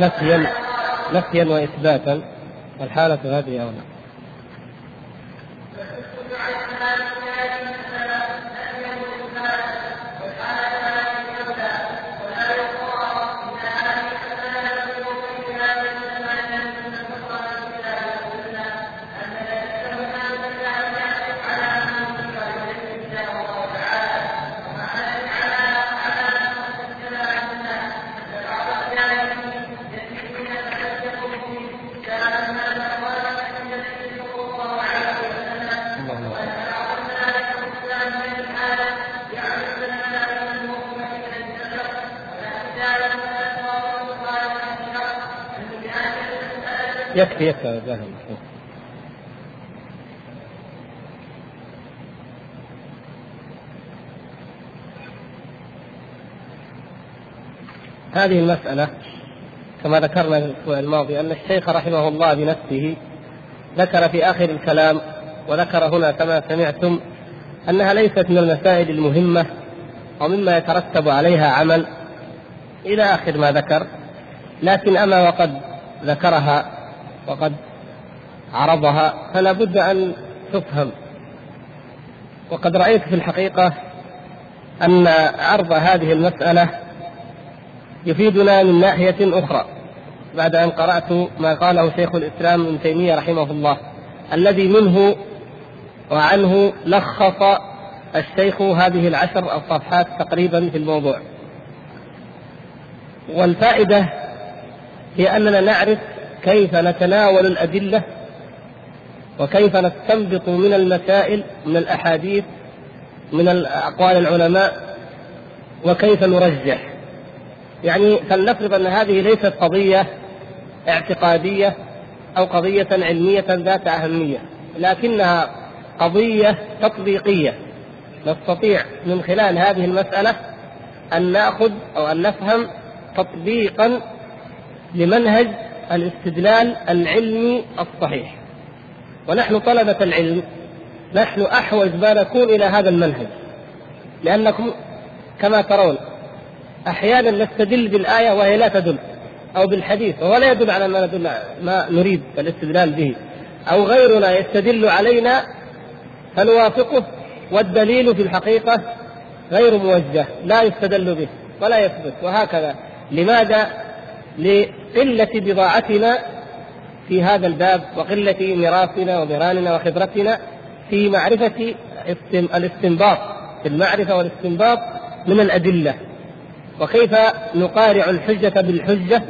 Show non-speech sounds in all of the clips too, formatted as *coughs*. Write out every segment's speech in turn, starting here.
نفيا نفيا واثباتا الحالة هذه اولى يكفي يكفي جزاه هذه المسألة كما ذكرنا في الأسبوع الماضي أن الشيخ رحمه الله بنفسه ذكر في آخر الكلام وذكر هنا كما سمعتم أنها ليست من المسائل المهمة أو مما يترتب عليها عمل إلى آخر ما ذكر لكن أما وقد ذكرها وقد عرضها فلا بد أن تفهم. وقد رأيت في الحقيقة أن عرض هذه المسألة يفيدنا من ناحية أخرى بعد أن قرأت ما قاله شيخ الإسلام ابن تيمية رحمه الله الذي منه وعنه لخص الشيخ هذه العشر الصفحات تقريبا في الموضوع. والفائدة هي أننا نعرف كيف نتناول الأدلة وكيف نستنبط من المسائل من الأحاديث من أقوال العلماء وكيف نرجح؟ يعني فلنفرض أن هذه ليست قضية اعتقادية أو قضية علمية ذات أهمية لكنها قضية تطبيقية. نستطيع من خلال هذه المسألة أن نأخذ أو أن نفهم تطبيقا لمنهج الاستدلال العلمي الصحيح. ونحن طلبة العلم نحن أحوج ما نكون إلى هذا المنهج. لأنكم كما ترون أحيانا نستدل بالآية وهي لا تدل أو بالحديث وهو لا يدل على ما ندل ما نريد الاستدلال به. أو غيرنا يستدل علينا فنوافقه والدليل في الحقيقة غير موجه لا يستدل به ولا يثبت وهكذا. لماذا؟ لقلة بضاعتنا في هذا الباب وقلة ميراثنا ومراننا وخبرتنا في معرفة الاستنباط. في المعرفة والاستنباط من الأدلة. وكيف نقارع الحجة بالحجة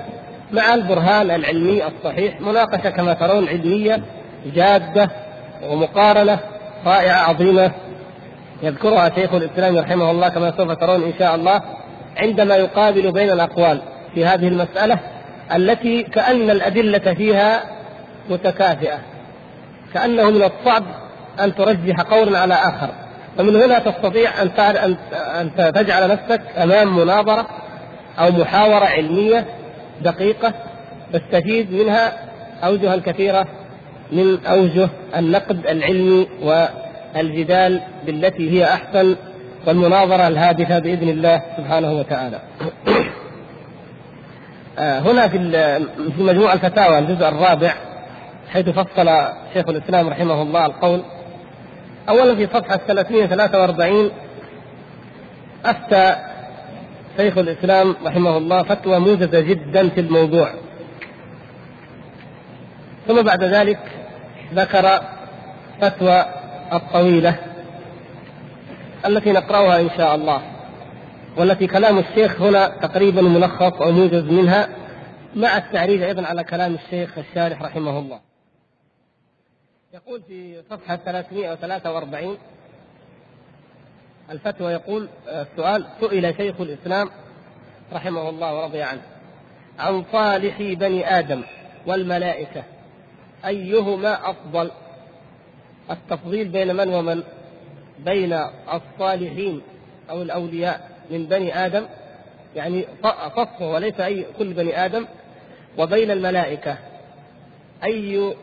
مع البرهان العلمي الصحيح؟ مناقشة كما ترون علمية جادة ومقارنة رائعة عظيمة يذكرها شيخ الإسلام رحمه الله كما سوف ترون إن شاء الله عندما يقابل بين الأقوال في هذه المسألة. التي كأن الأدلة فيها متكافئة كأنه من الصعب أن ترجح قولا على آخر. ومن هنا تستطيع أن أن تجعل نفسك أمام مناظرة أو محاورة علمية دقيقة تستفيد منها أوجها كثيرة من أوجه النقد العلمي والجدال بالتي هي أحسن والمناظرة الهادفة بإذن الله سبحانه وتعالى. هنا في في مجموع الفتاوى الجزء الرابع حيث فصل شيخ الإسلام رحمه الله القول اولا في صفحة 343 أفتى شيخ الإسلام رحمه الله فتوى موجزة جدا في الموضوع. ثم بعد ذلك ذكر فتوى الطويلة التي نقرأها إن شاء الله. والتي كلام الشيخ هنا تقريبا ملخص أو موجز منها مع التعريج أيضا على كلام الشيخ الشارح رحمه الله. يقول في صفحة 343 الفتوى يقول السؤال سئل شيخ الإسلام رحمه الله ورضي عنه عن صالح بني آدم والملائكة أيهما أفضل؟ التفضيل بين من ومن؟ بين الصالحين أو الأولياء. من بني آدم يعني فصه وليس أي كل بني آدم وبين الملائكة. أي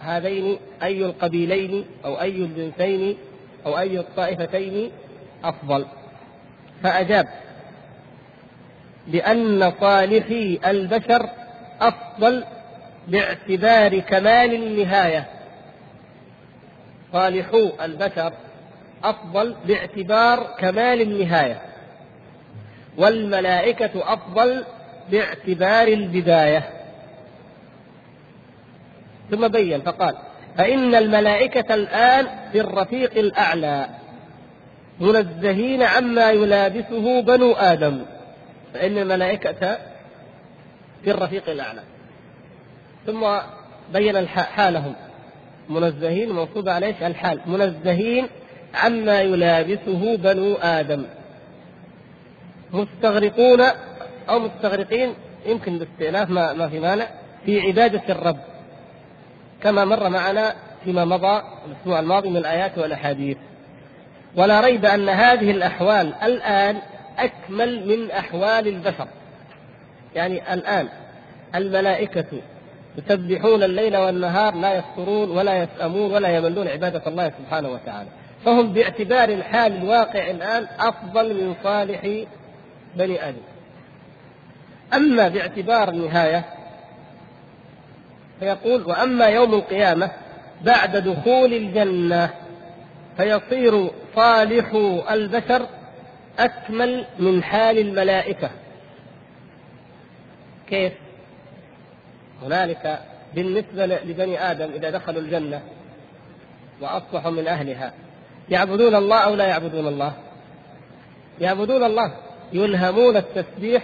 هذين أي القبيلين أو أي الجنسين أو أي الطائفتين أفضل. فأجاب بأن صالحي البشر أفضل باعتبار كمال النهاية. صالحو البشر أفضل باعتبار كمال النهاية. والملائكة أفضل باعتبار البداية. ثم بين فقال فإن الملائكة الآن في الرفيق الأعلى منزهين عما يلابسه بنو آدم فإن الملائكة في الرفيق الأعلى. ثم بين حالهم. منزهين منصوب عليه الحال. منزهين عما يلابسه بنو آدم. مستغرقون أو مستغرقين يمكن باستئناف ما, ما في مانع في عبادة الرب. كما مر معنا فيما مضى الأسبوع الماضي من الآيات والأحاديث. ولا ريب أن هذه الأحوال الآن أكمل من أحوال البشر. يعني الآن الملائكة يسبحون الليل والنهار لا يفترون ولا يسأمون ولا يملون عبادة الله سبحانه وتعالى. فهم باعتبار الحال الواقع الآن أفضل من صالح بني آدم أما باعتبار النهاية فيقول وأما يوم القيامة بعد دخول الجنة فيصير صالح البشر أكمل من حال الملائكة كيف؟ هنالك بالنسبة لبني آدم إذا دخلوا الجنة وأصبحوا من أهلها يعبدون الله أو لا يعبدون الله؟ يعبدون الله يلهمون التسبيح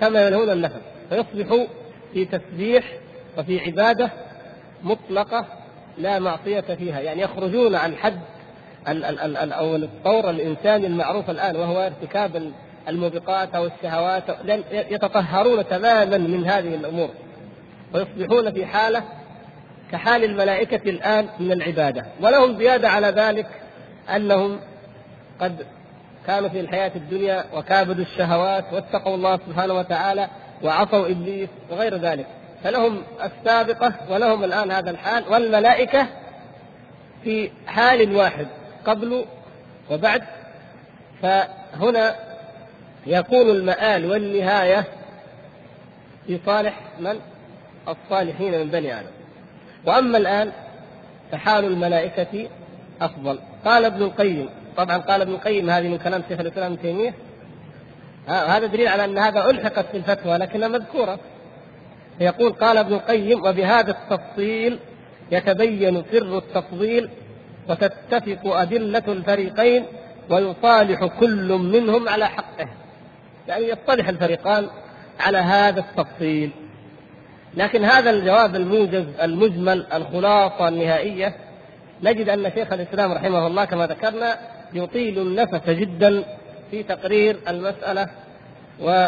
كما يلهون النفس فيصبحوا في تسبيح وفي عبادة مطلقة لا معصية فيها يعني يخرجون عن حد أو الطور الإنساني المعروف الآن وهو ارتكاب الموبقات أو الشهوات يتطهرون تماما من هذه الأمور ويصبحون في حالة كحال الملائكة الآن من العبادة ولهم زيادة على ذلك أنهم قد كانوا في الحياة الدنيا وكابدوا الشهوات واتقوا الله سبحانه وتعالى وعصوا إبليس وغير ذلك. فلهم السابقة ولهم الآن هذا الحال والملائكة في حال واحد قبل وبعد. فهنا يكون المآل والنهاية في صالح من؟ الصالحين من بني آدم. وأما الآن فحال الملائكة أفضل. قال ابن القيم طبعا قال ابن القيم هذه من كلام شيخ الإسلام ابن تيمية. هذا دليل على أن هذا ألحقت في الفتوى لكنها مذكورة. يقول قال ابن القيم وبهذا التفصيل يتبين سر التفضيل وتتفق أدلة الفريقين ويصالح كل منهم على حقه. يعني يصطلح الفريقان على هذا التفصيل. لكن هذا الجواب الموجز المجمل الخلاصة النهائية نجد أن شيخ الإسلام رحمه الله كما ذكرنا يطيل النفس جدا في تقرير المسألة و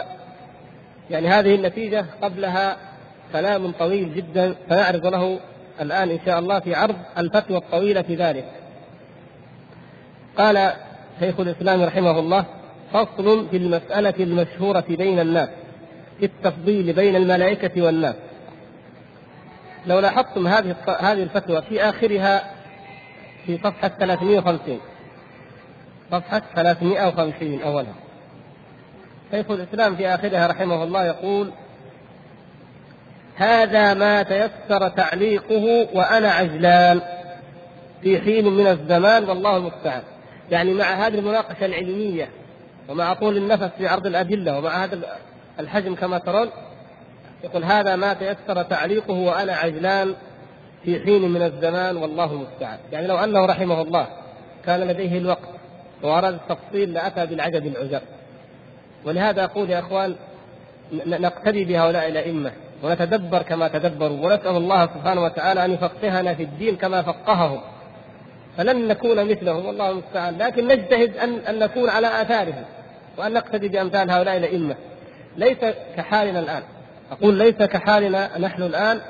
يعني هذه النتيجة قبلها كلام طويل جدا سنعرض له الآن إن شاء الله في عرض الفتوى الطويلة في ذلك. قال شيخ الإسلام رحمه الله فصل في المسألة المشهورة بين الناس في التفضيل بين الملائكة والناس. لو لاحظتم هذه هذه الفتوى في آخرها في صفحة 350 صفحة 350 أولها شيخ الإسلام في آخرها رحمه الله يقول هذا ما تيسر تعليقه وأنا عجلان في حين من الزمان والله المستعان. يعني مع هذه المناقشة العلمية ومع طول النفس في عرض الأدلة ومع هذا الحجم كما ترون يقول هذا ما تيسر تعليقه وأنا عجلان في حين من الزمان والله المستعان. يعني لو أنه رحمه الله كان لديه الوقت وأراد التفصيل لأتى بالعجب العجب ولهذا أقول يا أخوان نقتدي بهؤلاء الأئمة ونتدبر كما تدبروا ونسأل الله سبحانه وتعالى أن يفقهنا في الدين كما فقههم. فلن نكون مثلهم والله المستعان. لكن نجتهد أن أن نكون على آثارهم وأن نقتدي بأمثال هؤلاء الأئمة. ليس كحالنا الآن. أقول ليس كحالنا نحن الآن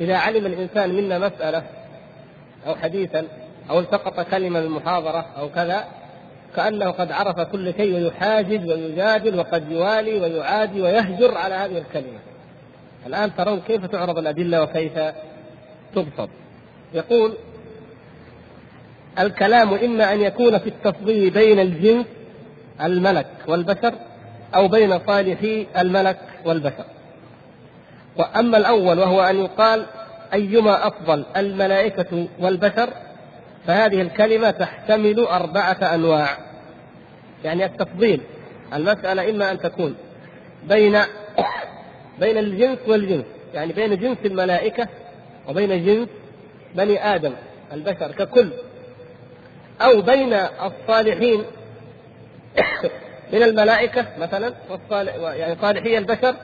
إذا علم الإنسان منا مسألة أو حديثا أو التقط كلمة من محاضرة أو كذا كأنه قد عرف كل شيء ويحاجج ويجادل وقد يوالي ويعادي ويهجر على هذه الكلمة. الآن ترون كيف تعرض الأدلة وكيف تبسط. يقول الكلام إما أن يكون في التفضيل بين الجنس الملك والبشر أو بين صالحي الملك والبشر. وأما الأول وهو أن يقال أيما أفضل الملائكة والبشر؟ فهذه الكلمة تحتمل أربعة أنواع. يعني التفضيل. المسألة إما أن تكون بين *coughs* بين الجنس والجنس يعني بين جنس الملائكة وبين جنس بني آدم البشر ككل أو بين الصالحين *coughs* من الملائكة مثلا والصالح يعني صالحي البشر.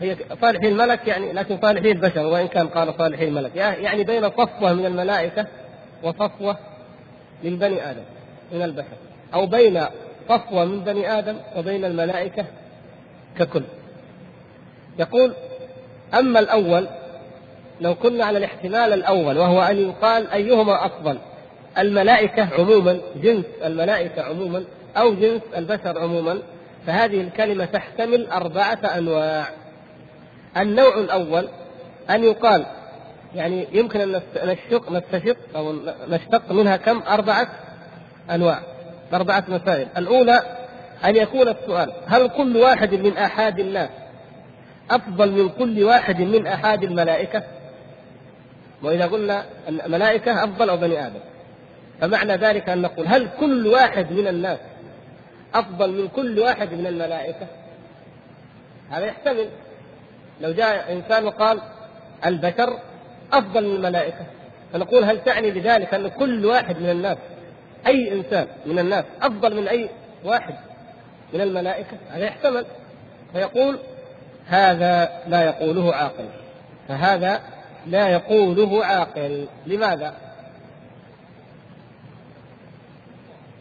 هي صالحي الملك يعني لكن صالحي البشر وإن كان قال صالحي الملك. يعني بين صفوة من الملائكة وصفوة من بني آدم من البشر. أو بين صفوة من بني آدم وبين الملائكة ككل. يقول أما الأول لو كنا على الاحتمال الأول وهو أن يقال أيهما أفضل الملائكة عموما جنس الملائكة عموما أو جنس البشر عموما فهذه الكلمة تحتمل أربعة أنواع. النوع الأول أن يقال يعني يمكن أن نشق نستشق أو نشتق منها كم؟ أربعة أنواع. أربعة مسائل. الأولى أن يكون السؤال هل كل واحد من آحاد الناس أفضل من كل واحد من آحاد الملائكة؟ وإذا قلنا الملائكة أفضل أو بني آدم فمعنى ذلك أن نقول هل كل واحد من الناس أفضل من كل واحد من الملائكة؟ هذا يحتمل. لو جاء إنسان وقال البشر أفضل من الملائكة فنقول هل تعني بذلك أن كل واحد من الناس أي إنسان من الناس أفضل من أي واحد من الملائكة هذا يحتمل فيقول هذا لا يقوله عاقل فهذا لا يقوله عاقل لماذا؟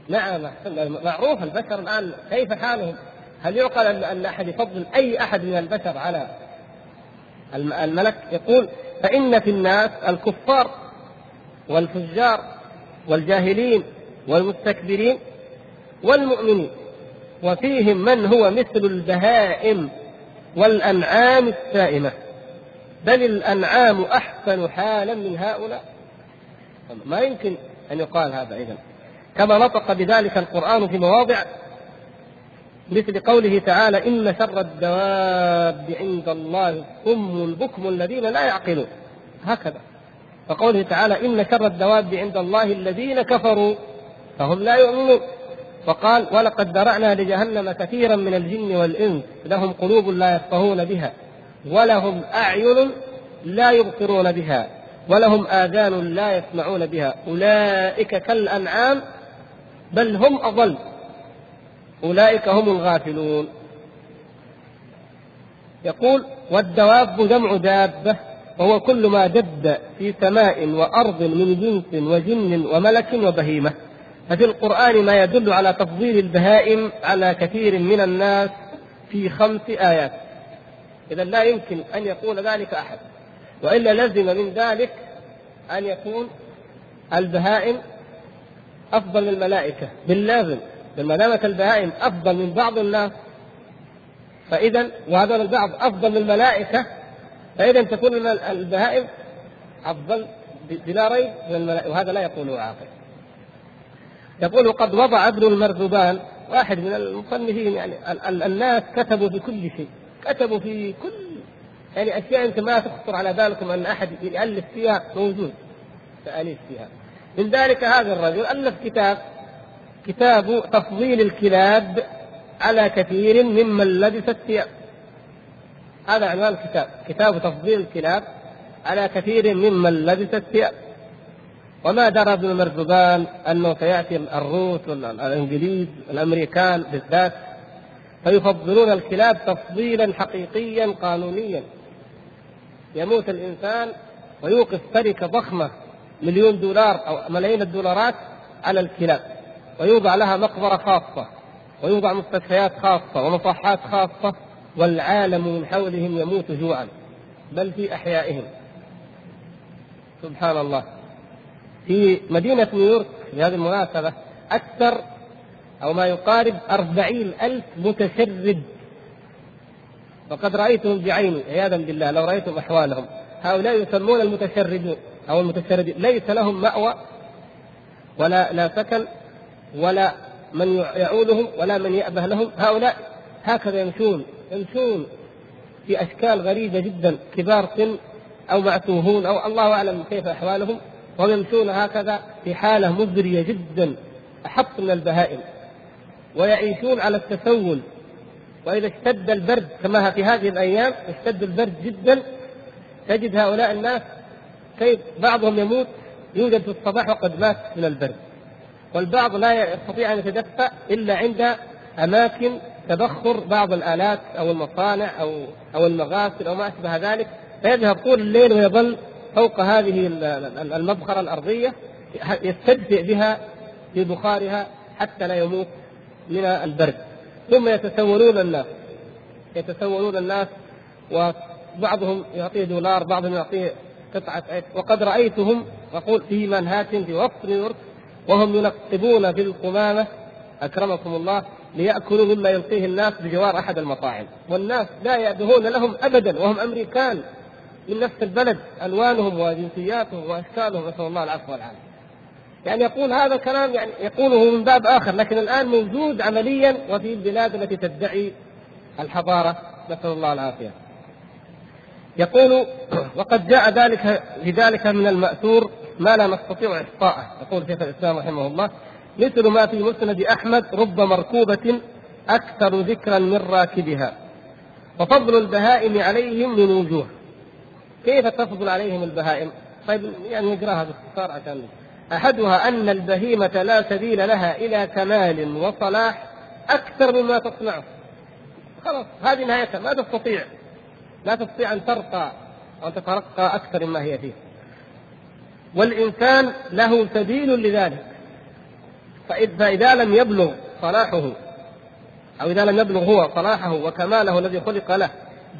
نعم معروف البشر الآن كيف حالهم؟ هل يعقل أن أحد يفضل أي أحد من البشر على الملك؟ يقول فإن في الناس الكفار والفجار والجاهلين والمستكبرين والمؤمنين. وفيهم من هو مثل البهائم والأنعام السائمة. بل الأنعام أحسن حالا من هؤلاء. ما يمكن أن يقال هذا إذا كما نطق بذلك القرآن في مواضع مثل قوله تعالى إن شر الدواب عند الله هم البكم الذين لا يعقلون. هكذا. وقوله تعالى إن شر الدواب عند الله الذين كفروا. فهم لا يؤمنون. وقال ولقد ذرأنا لجهنم كثيرا من الجن والإنس لهم قلوب لا يفقهون بها ولهم أعين لا يبصرون بها ولهم آذان لا يسمعون بها أولئك كالأنعام بل هم أضل أولئك هم الغافلون. يقول والدواب جمع دابة وهو كل ما دب في سماء وأرض من جنس وجن وملك وبهيمة. ففي القرآن ما يدل على تفضيل البهائم على كثير من الناس في خمس آيات. إذا لا يمكن أن يقول ذلك أحد. وإلا لزم من ذلك أن يكون البهائم أفضل من الملائكة. باللازم. ما دامت البهائم أفضل من بعض الناس فإذا وهذا البعض أفضل من الملائكة فإذا تكون البهائم أفضل بلا ريب من الملائكة. وهذا لا يقوله عاقل. يقول وقد وضع ابن المرذبان واحد من المصنفين يعني الناس كتبوا في كل شيء كتبوا في كل يعني أشياء أنت ما تخطر على بالكم ان أحد يألف فيها موجود تأليف فيها. من ذلك هذا الرجل ألف كتاب كتاب تفضيل الكلاب على كثير ممن لبس الثياب هذا عنوان الكتاب كتاب تفضيل الكلاب على كثير ممن لبس الثياب وما درى ابن مرزبان أنه سيأتي الروس والانجليز والأمريكان بالذات فيفضلون الكلاب تفضيلا حقيقيا قانونيا. يموت الإنسان ويوقف شركه ضخمة مليون دولار أو ملايين الدولارات على الكلاب ويوضع لها مقبرة خاصة ويوضع مستشفيات خاصة ومصحات خاصة والعالم من حولهم يموت جوعا بل في أحيائهم. سبحان الله. في مدينة نيويورك في هذه المناسبة أكثر أو ما يقارب أربعين ألف متشرد. وقد رأيتهم بعيني عياذا بالله لو رأيتم أحوالهم. هؤلاء يسمون المتشردون أو المتشردين. ليس لهم مأوى ولا لا سكن ولا من يعولهم ولا من يأبه لهم. هؤلاء هكذا يمشون يمشون في أشكال غريبة جدا كبار سن أو معتوهون أو الله أعلم كيف أحوالهم. وهم يمشون هكذا في حالة مزرية جدا أحط من البهائم. ويعيشون على التسول. وإذا اشتد البرد كما في هذه الأيام اشتد البرد جدا تجد هؤلاء الناس كيف بعضهم يموت يوجد في الصباح وقد مات من البرد. والبعض لا يستطيع أن يتدفأ إلا عند أماكن تبخر بعض الآلات أو المصانع أو أو المغاسل أو ما أشبه ذلك. فيذهب طول الليل ويظل فوق هذه المبخرة الأرضية يستدفئ بها في بخارها حتى لا يموت من البرد. ثم يتسولون الناس. يتسولون الناس وبعضهم يعطيه دولار بعضهم يعطيه قطعة عيش وقد رأيتهم أقول في منهات في وسط نيويورك وهم ينقبون في القمامة أكرمكم الله ليأكلوا مما يلقيه الناس بجوار أحد المطاعم. والناس لا يأبهون لهم أبدا وهم أمريكان. من نفس البلد ألوانهم وجنسياتهم وأشكالهم نسأل الله العفو والعافية. يعني يقول هذا كلام يعني يقوله من باب آخر لكن الآن موجود عمليا وفي البلاد التي تدعي الحضارة نسأل الله العافية. يقول وقد جاء ذلك في ذلك من المأثور ما لا نستطيع إحصاءه يقول شيخ الإسلام رحمه الله مثل ما في مسند أحمد رب مركوبة أكثر ذكرا من راكبها وفضل البهائم عليهم من وجوه كيف تفضل عليهم البهائم؟ طيب يعني نقراها باختصار عشان أحدها أن البهيمة لا سبيل لها إلى كمال وصلاح أكثر مما تصنعه. خلاص هذه نهايتها ما تستطيع لا تستطيع أن ترقى أو تترقى أكثر مما هي فيه. والإنسان له سبيل لذلك. فإذا لم يبلغ صلاحه أو إذا لم يبلغ هو صلاحه وكماله الذي خلق له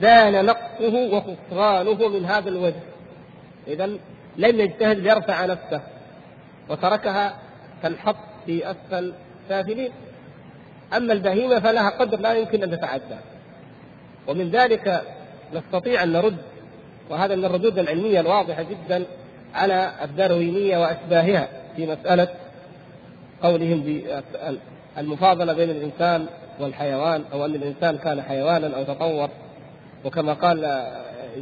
زال نقصه وخسرانه من هذا الوجه. إذا لم يجتهد ليرفع نفسه. وتركها كالحط في أسفل سافلين أما البهيمة فلها قدر لا يمكن أن تتعدى. ومن ذلك نستطيع أن نرد وهذا من الردود العلمية الواضحة جدا على الداروينية وأشباهها في مسألة قولهم بالمفاضلة بين الإنسان والحيوان أو أن الإنسان كان حيوانا أو تطور. وكما قال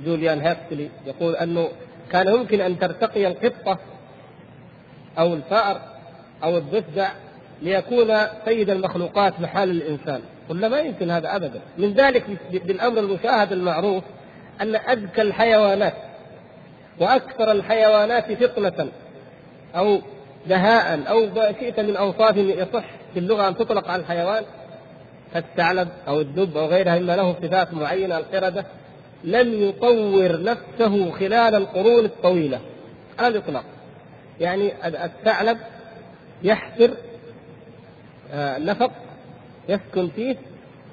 جوليان هيرتلي يقول أنه كان يمكن أن ترتقي القطه أو الفأر أو الضفدع ليكون سيد المخلوقات محال الإنسان. قلنا ما يمكن هذا ابدا. من ذلك بالأمر المشاهد المعروف أن أذكى الحيوانات وأكثر الحيوانات فطنة أو دهاء أو شئت من أوصاف يصح في اللغة أن تطلق على الحيوان كالثعلب أو الدب أو غيرها مما له صفات معينة القردة لم يطور نفسه خلال القرون الطويلة على الإطلاق. يعني الثعلب يحفر آه، نفق يسكن فيه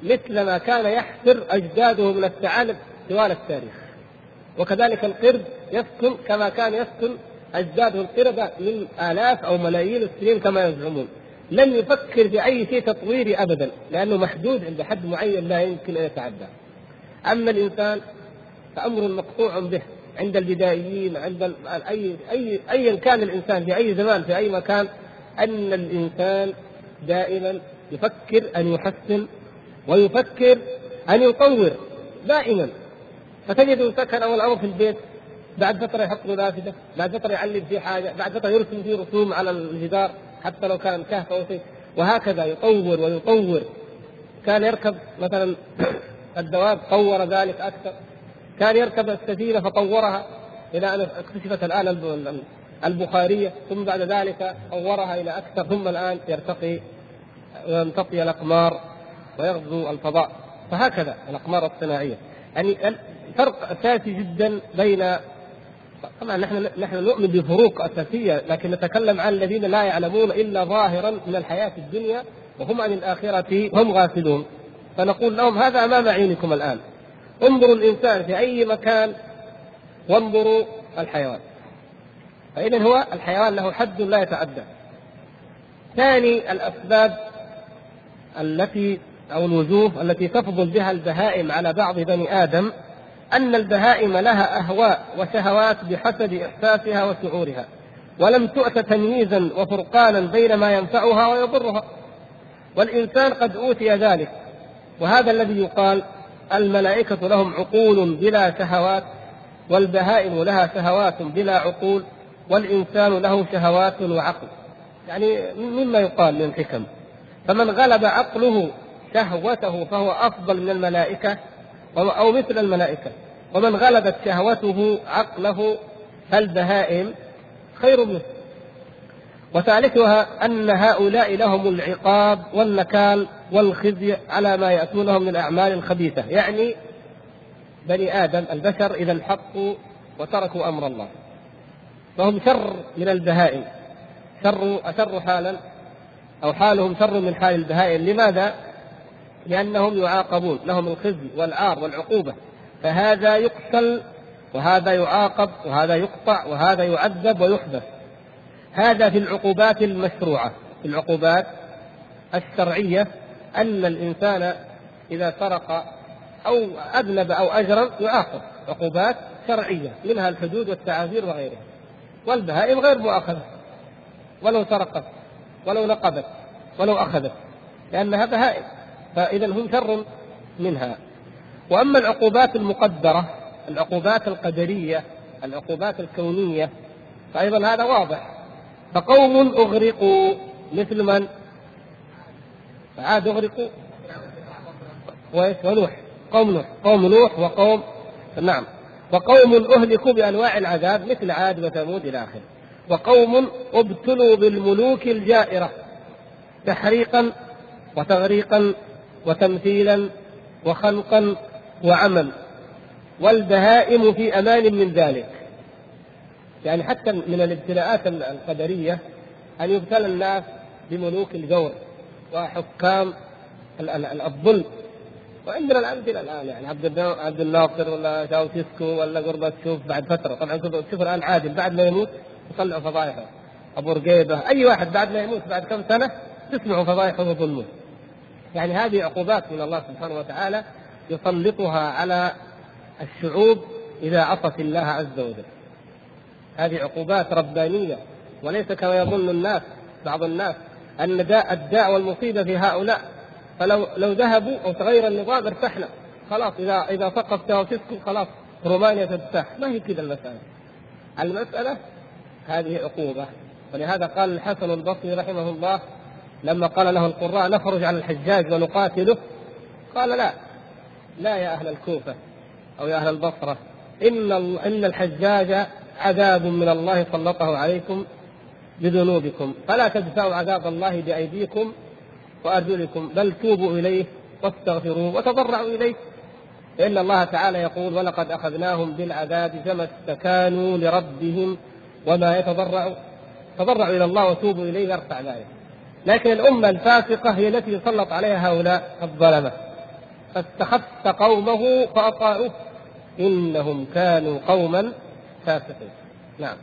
مثل ما كان يحفر أجداده من الثعالب طوال التاريخ. وكذلك القرد يسكن كما كان يسكن أجداده القردة من آلاف أو ملايين السنين كما يزعمون. لم يفكر في أي شيء تطويري ابدا لأنه محدود عند حد معين لا يمكن أن يتعدى. أما الإنسان فأمر مقطوع به عند البدائيين عند اي اي ايا كان الإنسان في أي زمان في أي مكان أن الإنسان دائما يفكر أن يحسن ويفكر أن يطور دائما فتجد سكن اول أمر في البيت بعد فترة يحط له نافذه، بعد فترة يعلم فيه حاجة، بعد فترة يرسم فيه رسوم على الجدار، حتى لو كان كهف أو شيء. وهكذا يطور ويطور. كان يركب مثلا *clears throat* الدواب طور ذلك أكثر. كان يركب السفينة فطورها إلى أن اكتشفت الآن البخارية. ثم بعد ذلك طورها إلى أكثر. ثم الآن يرتقي ويمتطي الأقمار ويغزو الفضاء. فهكذا الأقمار الصناعية. يعني فرق أساسي جدا بين طبعا نحن نحن نؤمن بفروق اساسيه لكن نتكلم عن الذين لا يعلمون إلا ظاهرا من الحياة الدنيا وهم عن الآخرة هم غافلون. فنقول لهم هذا امام عينكم الآن. انظروا الإنسان في أي مكان وانظروا الحيوان. فاذا هو الحيوان له حد لا يتعدى. ثاني الأسباب التي أو الوجوه التي تفضل بها البهائم على بعض بني آدم أن البهائم لها أهواء وشهوات بحسب إحساسها وشعورها ولم تؤت تمييزا وفرقانا بين ما ينفعها ويضرها. والإنسان قد أوتي ذلك وهذا الذي يقال الملائكة لهم عقول بلا شهوات والبهائم لها شهوات بلا عقول والإنسان له شهوات وعقل. يعني مما يقال من الحكم فمن غلب عقله شهوته فهو أفضل من الملائكة أو مثل الملائكة. ومن غلبت شهوته عقله فالبهائم خير منه. وثالثها أن هؤلاء لهم العقاب والنكال والخزي على ما يأتونهم من الأعمال الخبيثة. يعني بني آدم البشر إذا انحطوا وتركوا أمر الله. فهم شر من البهائم. شر أشر حالا أو حالهم شر من حال البهائم. لماذا؟ لأنهم يعاقبون. لهم الخزي والعار والعقوبة. فهذا يقتل وهذا يعاقب وهذا يقطع وهذا يعذب ويحبس هذا في العقوبات المشروعة. في العقوبات الشرعية أن الإنسان إذا سرق أو أذنب أو أجرم يعاقب. عقوبات شرعية منها الحدود والتعازير وغيرها. والبهائم غير مؤاخذة. ولو سرقت ولو نقبت ولو أخذت لأنها بهائم. فإذا هم شر منها. وأما العقوبات المقدرة العقوبات القدرية العقوبات الكونية فأيضا هذا واضح. فقوم أغرقوا مثل من؟ عاد أغرقوا. ونوح. قوم نوح. قوم نوح وقوم نعم. وقوم أهلكوا بأنواع العذاب مثل عاد وثمود إلى آخره. وقوم ابتلوا بالملوك الجائرة تحريقا وتغريقا وتمثيلا وخلقا وعمل والبهائم في أمان من ذلك. يعني حتى من الابتلاءات القدرية أن يبتلى الناس بملوك الجور وحكام الظلم. وعندنا الأمثلة الآن يعني عبد عبد الناصر ولا شاوشيسكو ولا غورباتشوف بعد فترة. طبعا شوف الآن عادل بعد ما يموت يطلعوا فضائحه. أبو رقيبة أي واحد بعد ما يموت بعد كم سنة تسمعوا فضائحه وظلمه. يعني هذه عقوبات من الله سبحانه وتعالى يسلطها على الشعوب إذا عصت الله عز وجل. هذه عقوبات ربانية وليس كما يظن الناس بعض الناس أن داء الداء والمصيبة في هؤلاء. فلو لو ذهبوا أو تغير النظام ارتحنا. خلاص إذا إذا سقط تاوسيسكو خلاص رومانيا ترتاح. ما هي كذا المسألة؟ المسألة هذه عقوبة. ولهذا قال الحسن البصري رحمه الله لما قال له القراء نخرج على الحجاج ونقاتله قال لا. لا يا أهل الكوفة أو يا أهل البصرة إن إن الحجاج عذاب من الله سلطه عليكم بذنوبكم. فلا تدفعوا عذاب الله بأيديكم وأرجلكم بل توبوا إليه واستغفروه وتضرعوا إليه. إن الله تعالى يقول ولقد أخذناهم بالعذاب فما استكانوا لربهم وما يتضرعوا تضرعوا إلى الله وتوبوا إليه يرفع ذلك. لكن الأمة الفاسقة هي التي يسلط عليها هؤلاء الظلمة. فاستخف قومه فأطاعوه. إنهم كانوا قوما فاسقين. نعم.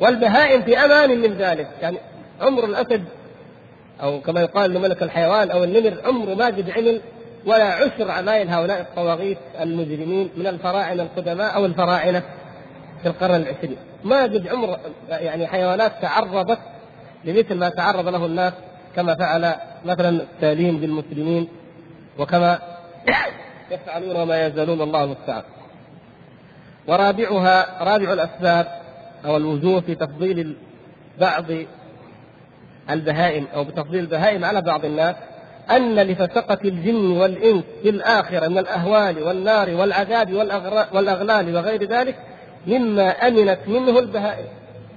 والبهائم في أمان من ذلك. يعني عمر الأسد أو كما يقال لملك الحيوان أو النمر عمره ما قد عمل ولا عشر عمايل هؤلاء الطواغيت المجرمين من الفراعنة القدماء أو الفراعنة في القرن العشرين. ما قد عمر يعني حيوانات تعرضت لمثل ما تعرض له الناس كما فعل مثلا التالين بالمسلمين وكما يفعلون وما يزالون الله المستعان ورابعها رابع الأسباب أو الوجوه في تفضيل بعض البهائم أو بتفضيل البهائم على بعض الناس أن لفسقة الجن والإنس في الآخرة من الأهوال والنار والعذاب والأغلال وغير ذلك مما أمنت منه البهائم.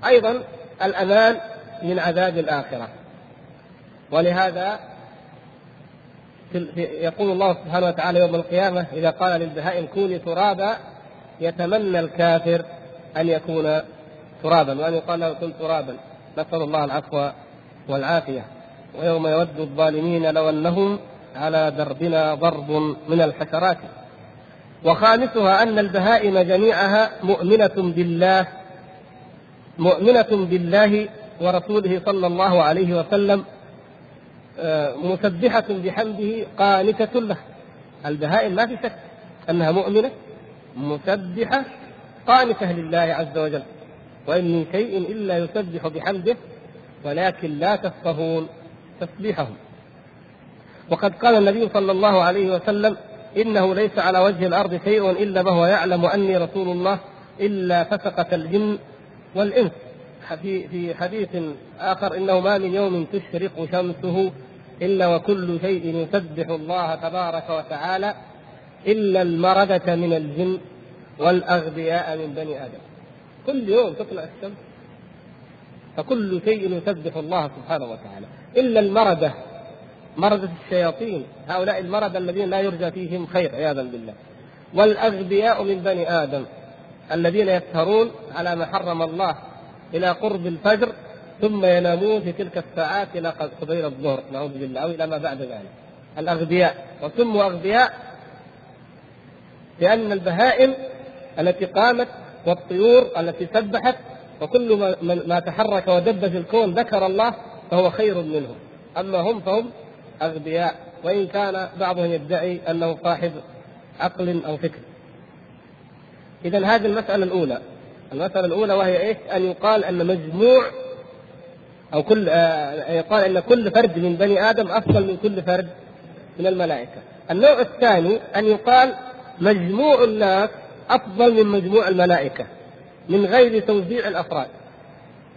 أيضا الأمان من عذاب الآخرة. ولهذا يقول الله سبحانه وتعالى يوم القيامة إذا قال للبهائم كوني ترابا يتمنى الكافر أن يكون ترابا وأن يقال له كن ترابا. نسأل الله العفو والعافية. ويوم يود الظالمين لو أنهم على دربنا ضرب من الحشرات. وخامسها أن البهائم جميعها مؤمنة بالله مؤمنة بالله ورسوله صلى الله عليه وسلم. مسبحة بحمده قانتة له. البهائم ما في شك أنها مؤمنة مسبحة قانتة لله عز وجل. وإن من شيء إلا يسبح بحمده ولكن لا تفقهون تسبيحهم. وقد قال النبي صلى الله عليه وسلم إنه ليس على وجه الأرض شيء إلا وهو يعلم أني رسول الله إلا فسقة الجن والإنس. في في حديث آخر إنه ما من يوم تشرق شمسه إلا وكل شيء يسبح الله تبارك وتعالى إلا المردة من الجن والأغبياء من بني آدم. كل يوم تطلع الشمس فكل شيء يسبح الله سبحانه وتعالى. إلا المردة مردة الشياطين هؤلاء المردة الذين لا يرجى فيهم خير عياذا بالله. والأغبياء من بني آدم الذين يسهرون على ما حرم الله إلى قرب الفجر ثم ينامون في تلك الساعات إلى قبيل الظهر نعوذ بالله أو إلى ما بعد ذلك. الأغبياء. وسموا أغبياء لأن البهائم التي قامت والطيور التي سبحت وكل ما, ما تحرك ودب في الكون ذكر الله فهو خير منهم. أما هم فهم أغبياء. وإن كان بعضهم يدعي أنه صاحب عقل أو فكر. إذا هذه المسألة الأولى. المسألة الأولى وهي إيش؟ أن يقال أن مجموع أو كل آه يقال أن كل فرد من بني آدم أفضل من كل فرد من الملائكة. النوع الثاني أن يقال مجموع الناس أفضل من مجموع الملائكة من غير توزيع الأفراد.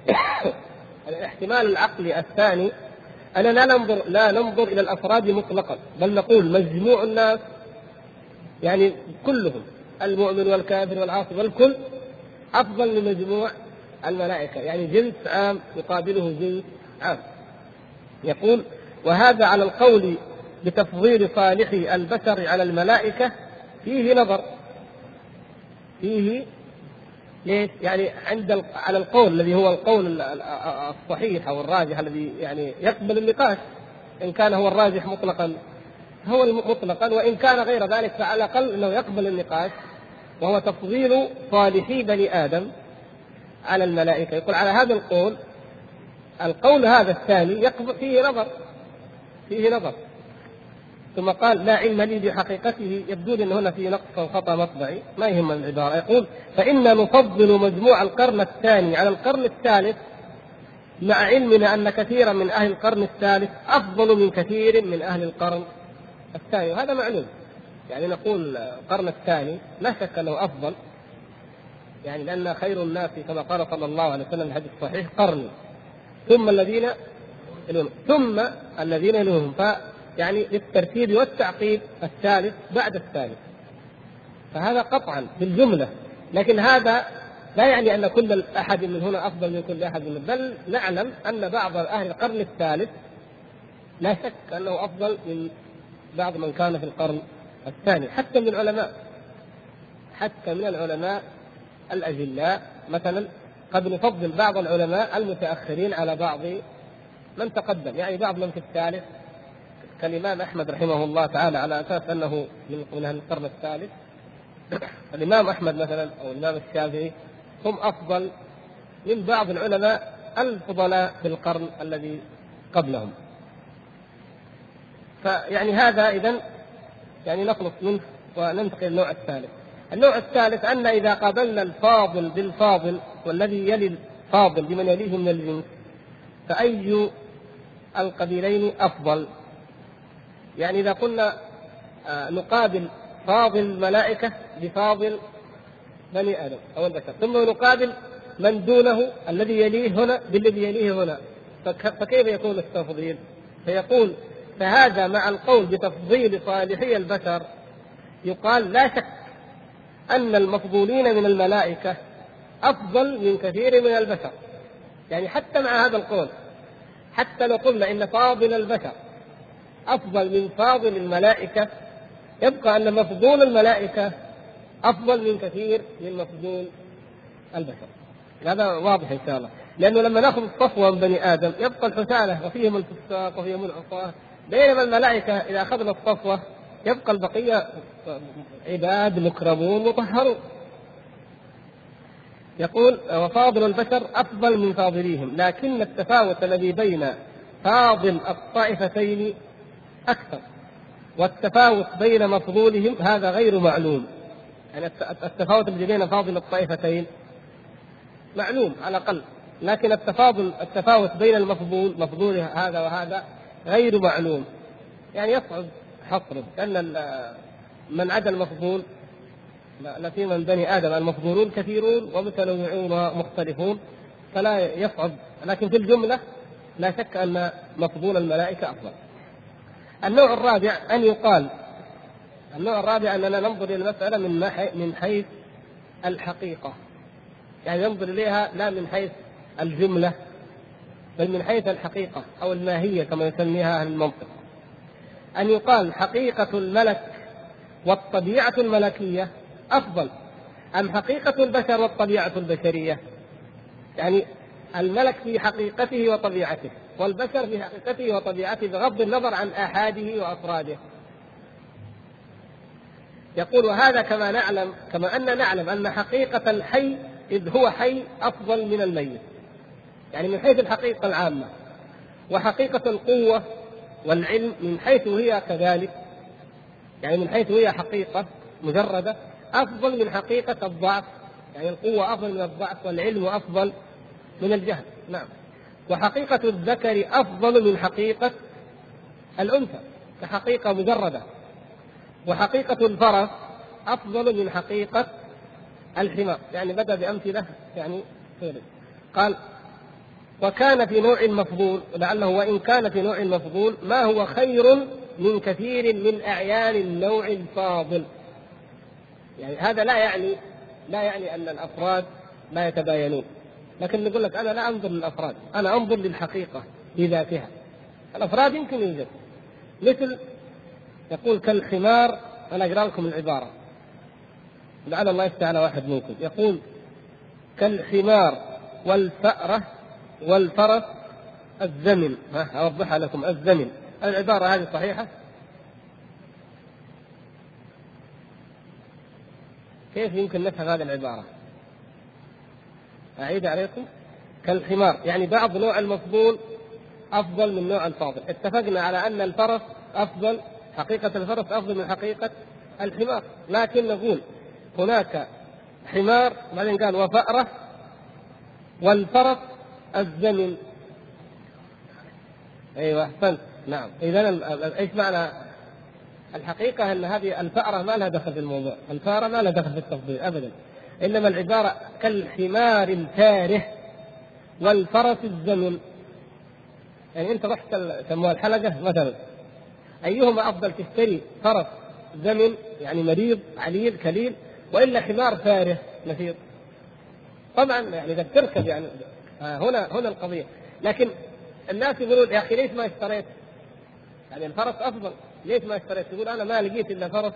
*coughs* الاحتمال العقلي الثاني أننا لا ننظر لا ننظر إلى الأفراد مطلقا بل نقول مجموع الناس يعني كلهم المؤمن والكافر والعاصي والكل أفضل من مجموع الملائكة يعني جنس عام يقابله جنس عام. يقول وهذا على القول بتفضيل صالح البشر على الملائكة فيه نظر. فيه ليش؟ يعني عند على القول الذي هو القول الصحيح أو الراجح الذي يعني يقبل النقاش. إن كان هو الراجح مطلقا هو مطلقا وإن كان غير ذلك فعلى الأقل إنه يقبل النقاش. وهو تفضيل صالحي بني آدم. على الملائكة. يقول على هذا القول القول هذا الثاني يقبل فيه نظر فيه نظر. ثم قال لا علم لي بحقيقته. يبدو لي إن هنا في نقص أو خطأ مطبعي. ما يهم العبارة. يقول فإنا نفضل مجموع القرن الثاني على القرن الثالث مع علمنا أن كثيرا من أهل القرن الثالث أفضل من كثير من أهل القرن الثاني. وهذا معلوم. يعني نقول القرن الثاني لا شك أنه أفضل. يعني لأن خير الناس كما قال صلى الله عليه وسلم في الحديث الصحيح قرني ثم الذين ثم الذين يلونهم يعني للترتيب والتعقيب الثالث بعد الثالث. فهذا قطعا بالجملة. لكن هذا لا يعني أن كل أحد من هنا أفضل من كل أحد من بل نعلم أن بعض أهل القرن الثالث لا شك أنه أفضل من بعض من كان في القرن الثاني. حتى من العلماء. حتى من العلماء الاجلاء مثلا قد نفضل بعض العلماء المتأخرين على بعض من تقدم يعني بعض من في الثالث كالإمام أحمد رحمه الله تعالى على أساس أنه من أهل القرن الثالث الإمام أحمد مثلا أو الإمام الشافعي هم أفضل من بعض العلماء الفضلاء في القرن الذي قبلهم. فيعني هذا اذا يعني نخلص منه وننتقل للنوع الثالث. النوع الثالث أن إذا قابلنا الفاضل بالفاضل والذي يلي الفاضل بمن يليه من الجنس فأي القبيلين أفضل يعني إذا قلنا آه، نقابل فاضل الملائكة بفاضل بني آدم أو البشر ثم نقابل من دونه الذي يليه هنا بالذي يليه هنا فكيف يكون التفضيل؟ فيقول فهذا مع القول بتفضيل صالحي البشر يقال لا شك أن المفضولين من الملائكة أفضل من كثير من البشر. يعني حتى مع هذا القول حتى لو قلنا إن فاضل البشر أفضل من فاضل الملائكة يبقى أن مفضول الملائكة أفضل من كثير من مفضول البشر. هذا واضح إن شاء الله. لأنه لما نأخذ الصفوة من بني آدم يبقى الحسالة وفيهم الفساق وفيهم العصاة. بينما الملائكة إذا أخذنا الصفوة يبقى البقية عباد مكرمون مطهرون. يقول وفاضل البشر أفضل من فاضليهم لكن التفاوت الذي بين فاضل الطائفتين أكثر والتفاوت بين مفضولهم هذا غير معلوم. يعني التفاوت الذي بين فاضل الطائفتين معلوم على الأقل لكن التفاضل التفاوت بين المفضول مفضول هذا وهذا غير معلوم. يعني يصعب حصره لأن من عدا المفضول لا في من بني آدم المفضولون كثيرون ومتنوعون ومختلفون فلا يصعب. لكن في الجملة لا شك أن مفضول الملائكة أفضل. النوع الرابع أن يقال النوع الرابع أننا ننظر إلى المسألة من من حيث الحقيقة. يعني ننظر إليها لا من حيث الجملة بل من حيث الحقيقة أو الماهية كما يسميها أهل المنطق. أن يقال حقيقة الملك والطبيعة الملكية أفضل. أم حقيقة البشر والطبيعة البشرية؟ يعني الملك في حقيقته وطبيعته والبشر في حقيقته وطبيعته بغض النظر عن آحاده وأفراده. يقول وهذا كما نعلم كما أن نعلم أن حقيقة الحي إذ هو حي أفضل من الميت. يعني من حيث الحقيقة العامة. وحقيقة القوة والعلم من حيث هي كذلك. يعني من حيث هي حقيقة مجردة أفضل من حقيقة الضعف. يعني القوة أفضل من الضعف والعلم أفضل من الجهل. نعم. وحقيقة الذكر أفضل من حقيقة الأنثى كحقيقة مجردة. وحقيقة الفرس أفضل من حقيقة الحمار. يعني بدأ بأمثلة يعني قال وكان في نوع مفضول لعله وإن كان في نوع مفضول ما هو خير من كثير من أعيان النوع الفاضل؟ يعني هذا لا يعني لا يعني أن الأفراد لا يتباينون. لكن نقول لك أنا لا أنظر للأفراد أنا أنظر للحقيقة بذاتها الأفراد يمكن يوجد. مثل يقول كالحمار أنا أقرأ لكم العبارة. لعل الله يفتح على واحد منكم. يقول كالحمار والفأرة والفرس الزمن. ها أوضحها لكم. الزمن. العبارة هذه صحيحة؟ كيف يمكن نفهم هذه العبارة؟ أعيد عليكم. كالحمار. يعني بعض نوع المفضول أفضل من نوع الفاضل. اتفقنا على أن الفرس أفضل حقيقة الفرس أفضل من حقيقة الحمار. لكن نقول هناك حمار بعدين قال وفأرة والفرس الزمن. أيوه أحسنت. نعم. إذا إيش معنى؟ الحقيقة أن هذه الفأرة ما لها دخل في الموضوع، الفأرة ما لها دخل في التفضيل ابدا، إنما العبارة كالحمار الفاره والفرس الزمن. يعني أنت رحت سموها الحلقة مثلا. أيهما أفضل تشتري؟ فرس زمن يعني مريض عليل كليل وإلا حمار فاره نفيض طبعا يعني إذا تركب يعني هنا هنا القضية. لكن الناس يقولون يا أخي ليش ما اشتريت؟ يعني الفرس أفضل. ليش ما اشتريت؟ يقول أنا ما لقيت إلا فرس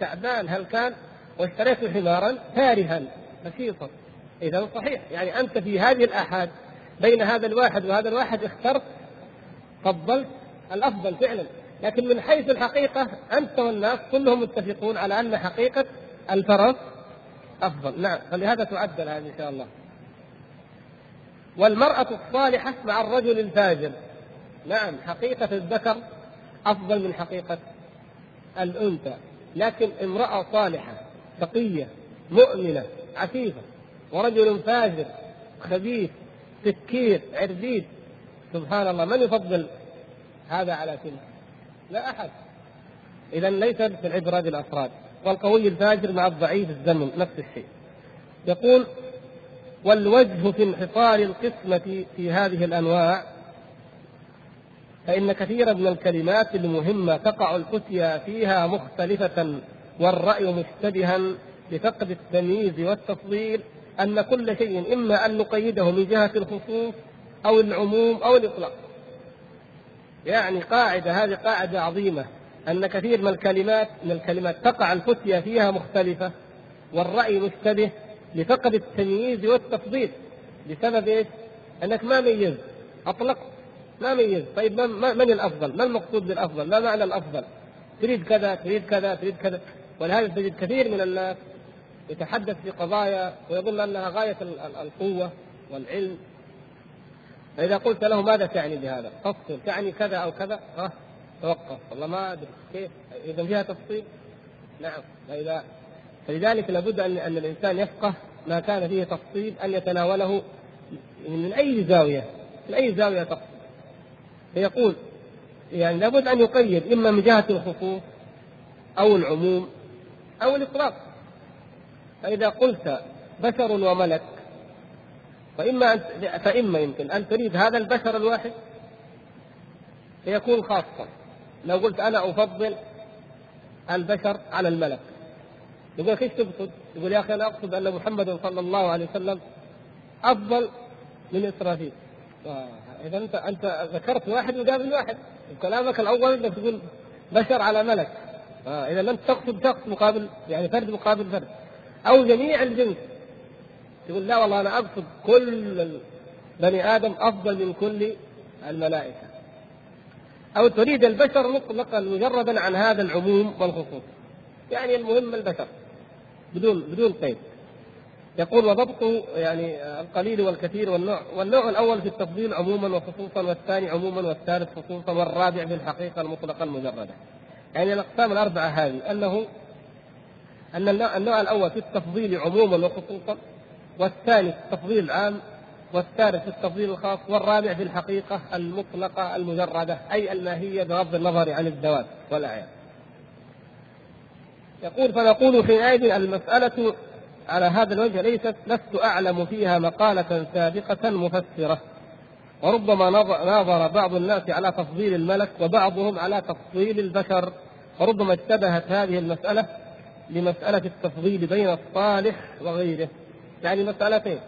تعبان هل كان؟ واشتريت حمارا فارها نشيطا اذا صحيح. يعني أنت في هذه الأحاد بين هذا الواحد وهذا الواحد اخترت فضلت الأفضل فعلا. لكن من حيث الحقيقة أنت والناس كلهم متفقون على أن حقيقة الفرس أفضل. نعم. فلهذا تعدل هذه إن شاء الله. والمرأة الصالحة مع الرجل الفاجر. نعم حقيقة الذكر أفضل من حقيقة الأنثى. لكن امرأة صالحة تقية مؤمنة عفيفة ورجل فاجر خبيث سكير عربيد سبحان الله من يفضل هذا على تلك؟ لا أحد. إذا ليست في العبرة بالأفراد. والقوي الفاجر مع الضعيف الزمن نفس الشيء. يقول والوجه في انحصار القسمة في هذه الأنواع فإن كثيرا من الكلمات المهمة تقع الفتيا فيها مختلفة والرأي مشتبها بفقد التمييز والتفضيل أن كل شيء إما أن نقيده من جهة الخصوص أو العموم أو الإطلاق. يعني قاعدة هذه قاعدة عظيمة أن كثير من الكلمات من الكلمات تقع الفتية فيها مختلفة والرأي مشتبه لفقد التمييز والتفضيل. بسبب إيش؟ أنك ما ميزت اطلقت ما ميزت طيب من الأفضل؟ ما المقصود بالأفضل؟ ما معنى الأفضل؟ تريد كذا تريد كذا تريد كذا. ولهذا تجد كثير من الناس يتحدث في قضايا ويظن أنها غاية القوة والعلم. فإذا قلت له ماذا تعني بهذا؟ فصل. تعني كذا أو كذا؟ ها توقف. والله ما أدري كيف. إذا فيها تفصيل؟ نعم. فإذا فلذلك لابد ان أن الإنسان يفقه ما كان فيه تفصيل أن يتناوله من أي زاوية من أي زاوية تفصيل فيقول يعني لابد أن يقيد إما من جهة الخصوص أو العموم أو الإطلاق. فإذا قلت بشر وملك فإما أن فإما يمكن أن تريد هذا البشر الواحد فيكون خاصا. لو قلت أنا أفضل البشر على الملك. يقول كيف تقصد؟ يقول يا أخي أنا أقصد أن محمدا صلى الله عليه وسلم أفضل من إسرافيل. إذا انت أنت ذكرت واحد مقابل واحد. كلامك الأول أنك تقول بشر على ملك. إذا لم تقصد شخص مقابل يعني فرد مقابل فرد. أو جميع الجنس. تقول لا والله أنا أقصد كل بني آدم أفضل من كل الملائكة. أو تريد البشر مطلقا مجردا عن هذا العموم والخصوص. يعني المهم البشر. بدون بدون قيد يقول وضبطه يعني القليل والكثير والنوع والنوع الأول في التفضيل عموما وخصوصا والثاني عموما والثالث خصوصا والرابع في الحقيقة المطلقة المجردة. يعني الأقسام الأربعة هذه انه أن النوع الأول في التفضيل عموما وخصوصا والثاني في التفضيل العام والثالث في التفضيل الخاص والرابع في الحقيقة المطلقة المجردة أي الماهيه بغض النظر عن الذوات والاعيان. يقول فنقول حينئذ المسألة على هذا الوجه ليست لست أعلم فيها مقالة سابقة مفسرة. وربما ناظر بعض الناس على تفضيل الملك وبعضهم على تفضيل البشر. وربما اشتبهت هذه المسألة لمسألة التفضيل بين الصالح وغيره. يعني مسألتين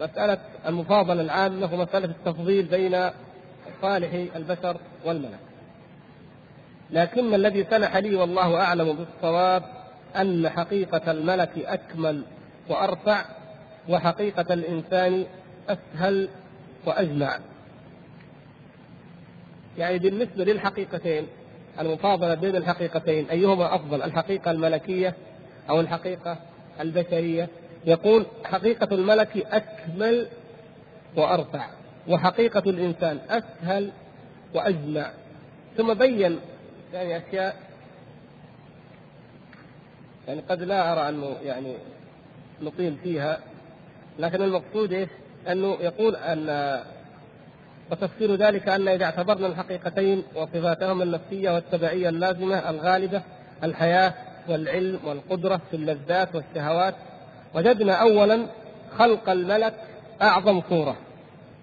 مسألة المفاضلة العامة ومسألة التفضيل بين صالح البشر والملك. لكن الذي سنح لي والله أعلم بالصواب أن حقيقة الملك أكمل وأرفع وحقيقة الإنسان أسهل وأجمع. يعني بالنسبة للحقيقتين المفاضلة بين الحقيقتين أيهما أفضل الحقيقة الملكية أو الحقيقة البشرية؟ يقول حقيقة الملك أكمل وأرفع وحقيقة الإنسان أسهل وأجمع. ثم بين يعني أشياء يعني قد لا أرى أنه يعني نطيل فيها لكن المقصود إيش؟ أنه يقول أن وتفسير ذلك أن إذا اعتبرنا الحقيقتين وصفاتهما النفسية والتبعية اللازمة الغالبة الحياة والعلم والقدرة في اللذات والشهوات وجدنا اولا خلق الملك أعظم صورة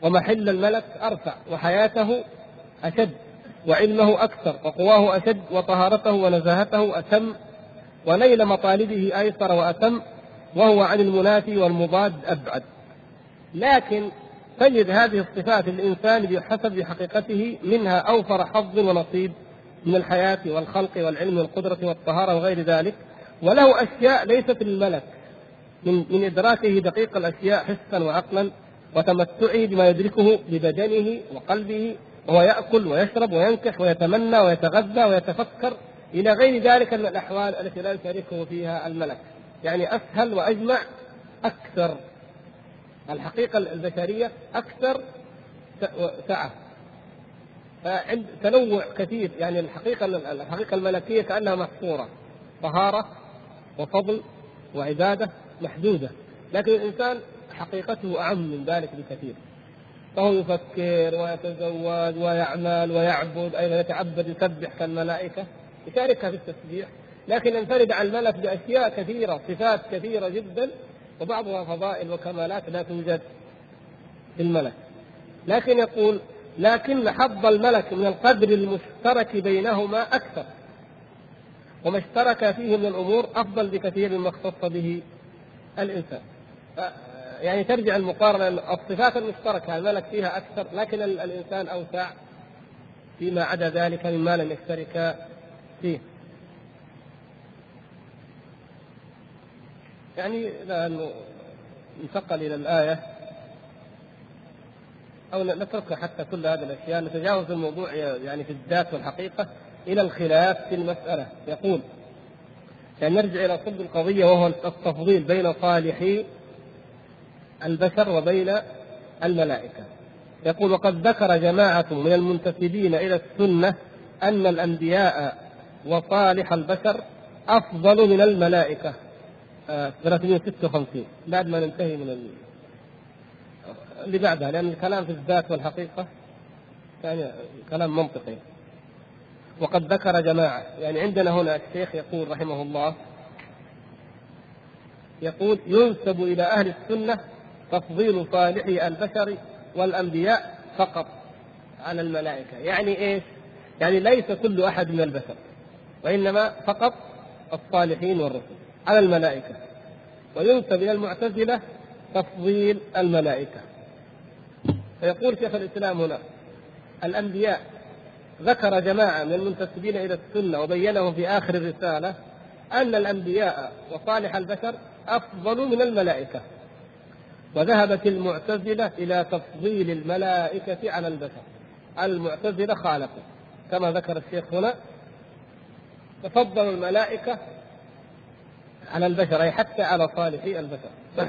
ومحل الملك أرفع وحياته أشد وعلمه أكثر وقواه أشد وطهارته ونزاهته أتم ونيل مطالبه أيسر وأتم وهو عن المنافي والمضاد أبعد. لكن تجد هذه الصفات الإنسان بحسب حقيقته منها أوفر حظ ونصيب من الحياة والخلق والعلم والقدرة والطهارة وغير ذلك وله أشياء ليست للملك من من إدراكه دقيق الأشياء حسا وعقلا وتمتعه بما يدركه ببدنه وقلبه وهو يأكل ويشرب وينكح ويتمنى ويتغذى ويتفكر. إلى غير ذلك من الأحوال التي لا يشاركه فيها الملك. يعني أسهل وأجمع أكثر. الحقيقة البشرية أكثر سعة. فعند تنوع كثير. يعني الحقيقة الحقيقة الملكية كأنها محصوره طهارة وفضل وعبادة محدودة. لكن الإنسان حقيقته أعم من ذلك بكثير. فهو يفكر ويتزوج ويعمل ويعبد أيضا يتعبد يسبح كالملائكة. يشاركها في التسبيح. لكن ينفرد عن الملك بأشياء كثيرة صفات كثيرة جدا وبعضها فضائل وكمالات لا توجد في الملك. لكن يقول لكن حظ الملك من القدر المشترك بينهما أكثر. وما اشترك فيه من الأمور أفضل بكثير مما اختص به الإنسان. يعني ترجع المقارنة الصفات المشتركة الملك فيها أكثر لكن الإنسان أوسع فيما عدا ذلك مما لم يشترك فيه. يعني لأنه انتقل إلى الآية أو نترك حتى كل هذه الأشياء نتجاوز الموضوع يعني في الذات والحقيقة إلى الخلاف في المسألة. يقول يعني نرجع إلى صلب القضية وهو التفضيل بين صالحي البشر وبين الملائكة. يقول وقد ذكر جماعة من المنتسبين إلى السنة أن الأنبياء وصالح البشر أفضل من الملائكة. 356 آه، بعد ما ننتهي من اللي بعدها لأن الكلام في الذات والحقيقة يعني كلام منطقي. وقد ذكر جماعة يعني عندنا هنا الشيخ يقول رحمه الله يقول ينسب إلى أهل السنة تفضيل صالحي البشر والأنبياء فقط على الملائكة. يعني إيش؟ يعني ليس كل أحد من البشر وإنما فقط الصالحين والرسل على الملائكة. وينسب إلى المعتزلة تفضيل الملائكة. فيقول شيخ الإسلام هنا الأنبياء ذكر جماعة من المنتسبين إلى السنة وبينهم في آخر الرسالة أن الأنبياء وصالح البشر أفضل من الملائكة. وذهبت المعتزلة إلى تفضيل الملائكة على البشر. المعتزلة خالفوا كما ذكر الشيخ هنا تفضل الملائكة على البشر أي حتى على صالحي البشر. *clears throat*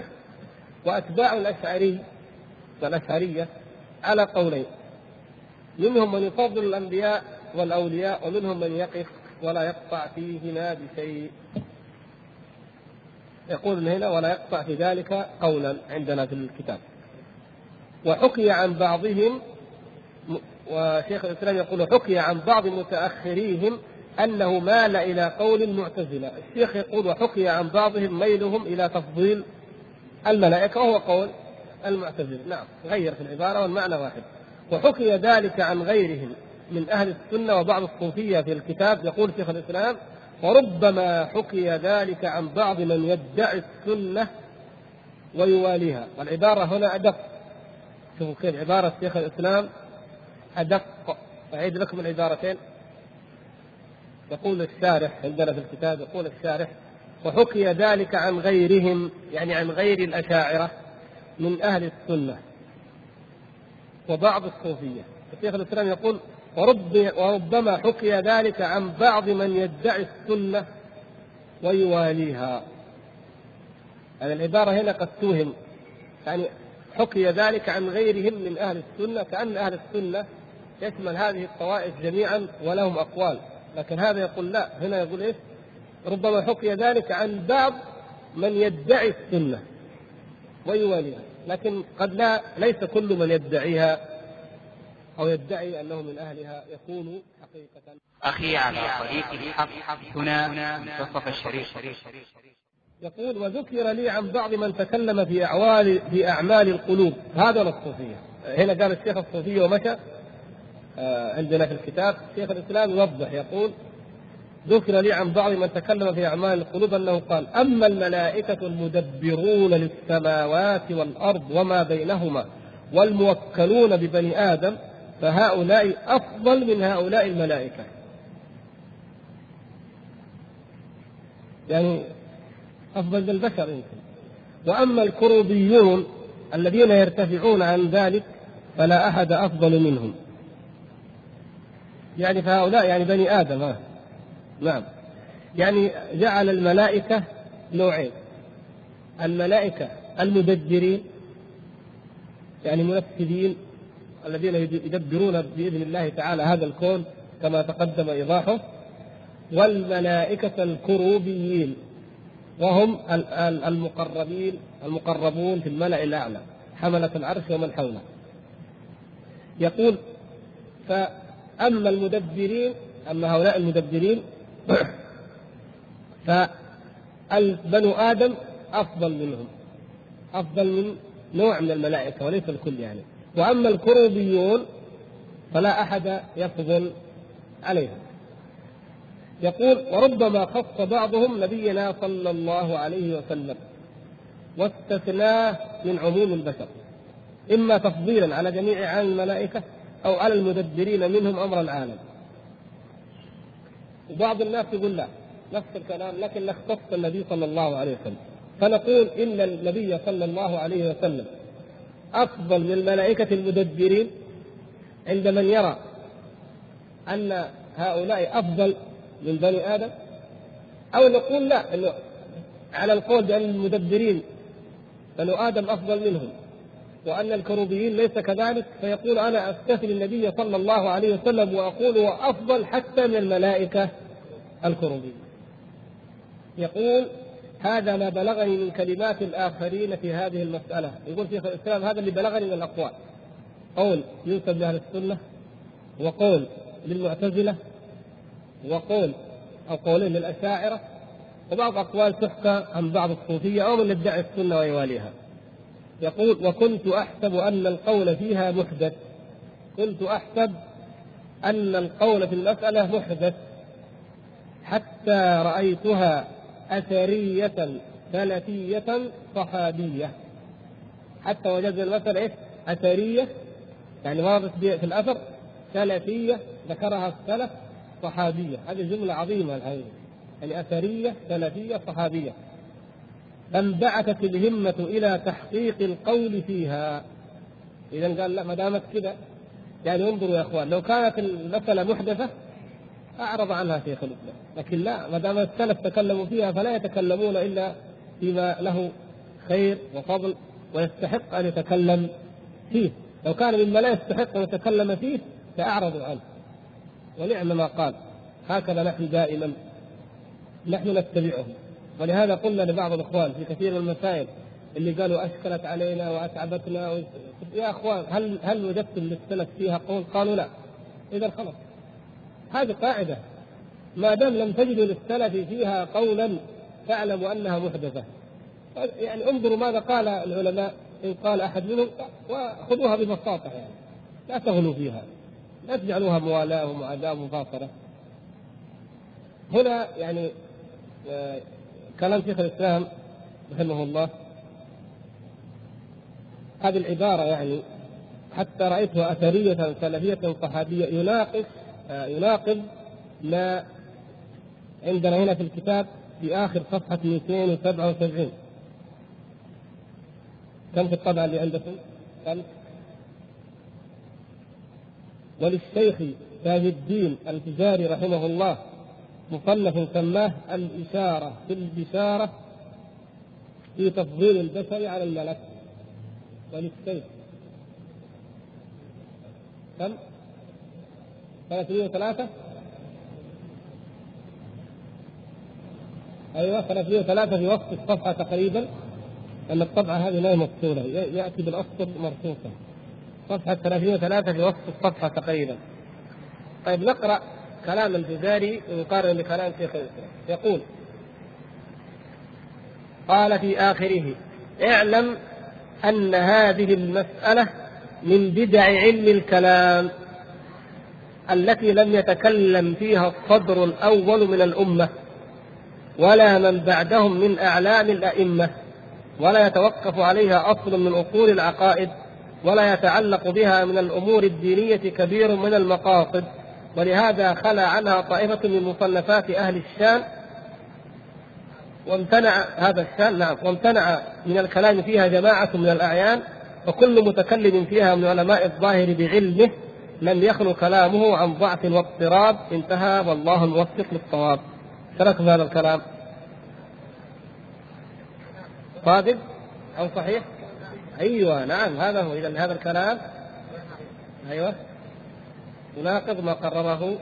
وأتباع الأشعري والأشعرية على قولين. منهم من يفضل الأنبياء والأولياء ومنهم من يقف ولا يقطع فيهما بشيء. يقول هنا ولا يقطع في ذلك قولا عندنا في الكتاب. وحكي عن بعضهم وشيخ الإسلام يقول حكي عن بعض متأخريهم أنه مال إلى قول المعتزله، الشيخ يقول وحكي عن بعضهم ميلهم إلى تفضيل الملائكة وهو قول المعتزلة، نعم غير في العبارة والمعنى واحد. وحكي ذلك عن غيرهم من أهل السنة وبعض الصوفية في الكتاب. يقول شيخ الإسلام وربما حكي ذلك عن بعض من يدعي السنة ويواليها، والعبارة هنا أدق. شوفوا كيف عبارة شيخ الإسلام أدق. أعيد لكم العبارتين يقول الشارح عندنا في الكتاب يقول الشارح وحكي ذلك عن غيرهم يعني عن غير الأشاعرة من أهل السنة وبعض الصوفية الشيخ الإسلام يقول ورب وربما حكي ذلك عن بعض من يدعي السنة ويواليها. يعني العبارة هنا قد توهم. يعني حكي ذلك عن غيرهم من أهل السنة كأن أهل السنة يشمل هذه الطوائف جميعا ولهم أقوال. لكن هذا يقول لا هنا يقول إيش؟ ربما حكي ذلك عن بعض من يدعي السنة ويواليها. لكن قد لا ليس كل من يدعيها. أو يدعي أنه من أهلها يكون حقيقة. أخي على طريق الحق هنا منتصف الشريف. يقول وذكر لي عن بعض من تكلم في أعوال في أعمال القلوب. هذا الصوفية. هنا قال الشيخ الصوفيه ومشى. آه، عندنا في الكتاب. شيخ الإسلام يوضح يقول ذكر لي عن بعض من تكلم في أعمال القلوب أنه قال أما الملائكة المدبرون للسماوات والأرض وما بينهما والموكلون ببني آدم فهؤلاء أفضل من هؤلاء الملائكة. يعني أفضل من البشر يمكن. وأما الكروبيون الذين يرتفعون عن ذلك فلا أحد أفضل منهم. يعني فهؤلاء يعني بني آدم ها. نعم يعني جعل الملائكة نوعين الملائكة المدبرين يعني منفذين الذين يدبرون بإذن الله تعالى هذا الكون كما تقدم إيضاحه والملائكة الكروبيين وهم المقربين المقربون في الملأ الأعلى حملة العرش ومن حوله. يقول ف أما المدبرين أما هؤلاء المدبرين *clears throat* فبنو آدم أفضل منهم أفضل من نوع من الملائكة وليس الكل يعني. وأما الكروبيون فلا أحد يفضل عليهم يقول وربما خص بعضهم نبينا صلى الله عليه وسلم واستثناه من عموم البشر إما تفضيلا على جميع عام الملائكة أو على المدبرين منهم أمر العالم. وبعض الناس يقول لا نفس الكلام لكن نختص النبي صلى الله عليه وسلم. فنقول إن النبي صلى الله عليه وسلم أفضل من الملائكة المدبرين عند من يرى أن هؤلاء أفضل من بني آدم؟ أو نقول لا إنه على القول بأن المدبرين بنو آدم أفضل منهم وأن الكروبيين ليس كذلك؟ فيقول أنا أستثني النبي صلى الله عليه وسلم وأقول هو أفضل حتى من الملائكة الكروبيين. يقول هذا ما بلغني من كلمات الآخرين في هذه المسألة. يقول شيخ الإسلام هذا اللي بلغني من الأقوال. قول ينسب لأهل السنة وقول للمعتزلة وقول أو قولين للأشاعرة. وبعض أقوال تحكى عن بعض الصوفية أو من يدعي السنة ويواليها. يقول وكنت أحسب أن القول فيها محدث. كنت أحسب أن القول في المسألة محدث حتى رأيتها أثرية سلفية صحابية. حتى وجدنا المسألة إيه؟ أثرية يعني واضح في الأثر. سلفية ذكرها السلف صحابية. هذه جملة عظيمة الحقيقة. يعني أثرية سلفية صحابية. فانبعثت الهمة إلى تحقيق القول فيها. إذا قال لا ما دامت كذا يعني انظروا يا إخوان لو كانت المسألة محدثة أعرض عنها شيخ الإسلام لكن لا ما دام السلف تكلموا فيها فلا يتكلمون إلا فيما له خير وفضل ويستحق أن يتكلم فيه. لو كان مما لا يستحق أن يتكلم فيه فأعرضوا عنه. ونعم ما قال. هكذا نحن دائما. نحن نتبعه ولهذا قلنا لبعض الإخوان في كثير من المسائل اللي قالوا أشكلت علينا وأتعبتنا. و... يا إخوان هل هل وجدتم للسلف فيها قول؟ قالوا لا. اذا خلاص. هذه قاعدة ما دام لم تجدوا للسلف فيها قولا فاعلموا أنها محدثة. يعني انظروا ماذا قال العلماء إن قال أحد منهم وخذوها ببساطة يعني. لا تغلوا فيها. لا تجعلوها موالاة ومعاداه ومفاصله. هنا يعني آه، كلام شيخ الإسلام رحمه الله هذه العبارة يعني حتى رأيتها أثرية سلفية صحابية يناقض آه، يناقض ما عندنا هنا في الكتاب في آخر صفحة 277 كم في الطبعة اللي عندكم؟ كم؟ وللشيخ تاج الدين الفجاري رحمه الله مصنف سماه الإشارة في البشارة في تفضيل البشر على الملك وللسيف كم؟ 303 أيوه 303 في وسط الصفحة تقريبا ان الطبعة هذه لا مفصوله يأتي بالاسطر مرصوصه صفحة 303 في وسط الصفحة تقريبا. طيب نقرأ كلام الجزاري مقارنة بكلام شيخ الإسلام. يقول قال في آخره اعلم أن هذه المسألة من بدع علم الكلام. التي لم يتكلم فيها الصدر الأول من الأمة ولا من بعدهم من أعلام الأئمة ولا يتوقف عليها أصل من أصول العقائد ولا يتعلق بها من الأمور الدينية كبير من المقاصد. ولهذا خلا عنها طائفة من مصنفات أهل الشام وامتنع هذا الشام نعم وامتنع من الكلام فيها جماعة من الأعيان وكل متكلم فيها من علماء الظاهر بعلمه لم يخلو كلامه عن ضعف واضطراب. انتهى. والله الموفق للصواب. تركم هذا الكلام. صادق أو صحيح؟ أيوه نعم. هذا هو. إذا هذا الكلام. أيوه. يناقض ما قرره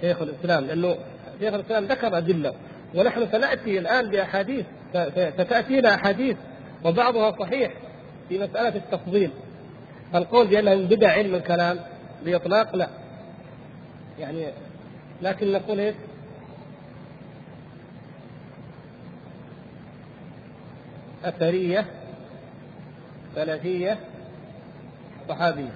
شيخ الإسلام. لأنه شيخ الإسلام ذكر أدلة. ونحن سنأتي الآن بأحاديث. ستاتينا أحاديث. وبعضها صحيح في مسألة التفضيل. فالقول بأنه من بدع علم الكلام باطلاق لا. يعني لكن نقول إيش؟ أثرية سلفية صحابية.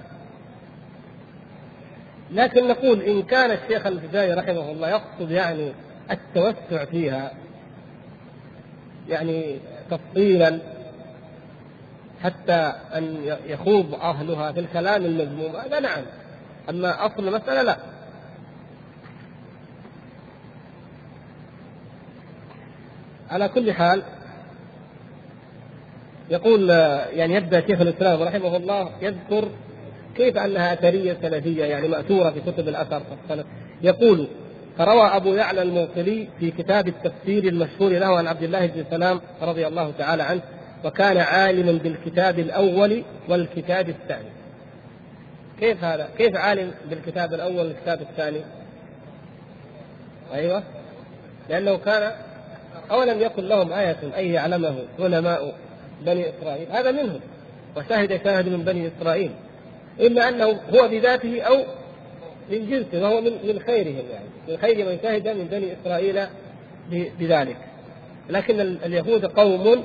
لكن نقول إن كان الشيخ الفدائي رحمه الله يقصد يعني التوسع فيها يعني تفصيلا حتى أن يخوض أهلها في الكلام المذموم هذا نعم. أما أصل المسألة لا على كل حال يقول يعني يبدأ شيخ الإسلام رحمه الله يذكر كيف أنها أثرية سلفية يعني مأثورة في كتب الأثر السلف يقول فروى أبو يعلى الموصلي في كتاب التفسير المشهور له عن عبد الله بن سلام رضي الله تعالى عنه وكان عالما بالكتاب الأول والكتاب الثاني. كيف هذا؟ كيف عالم بالكتاب الأول والكتاب الثاني؟ أيوه. لأنه كان أولم يكن لهم آية أن يعلمه علماء بني إسرائيل. هذا منهم. وشهد شاهد من بني إسرائيل. إما أنه هو بذاته أو من جنسه وهو من من خيرهم يعني. من خير من شهد من بني إسرائيل بذلك. لكن اليهود قوم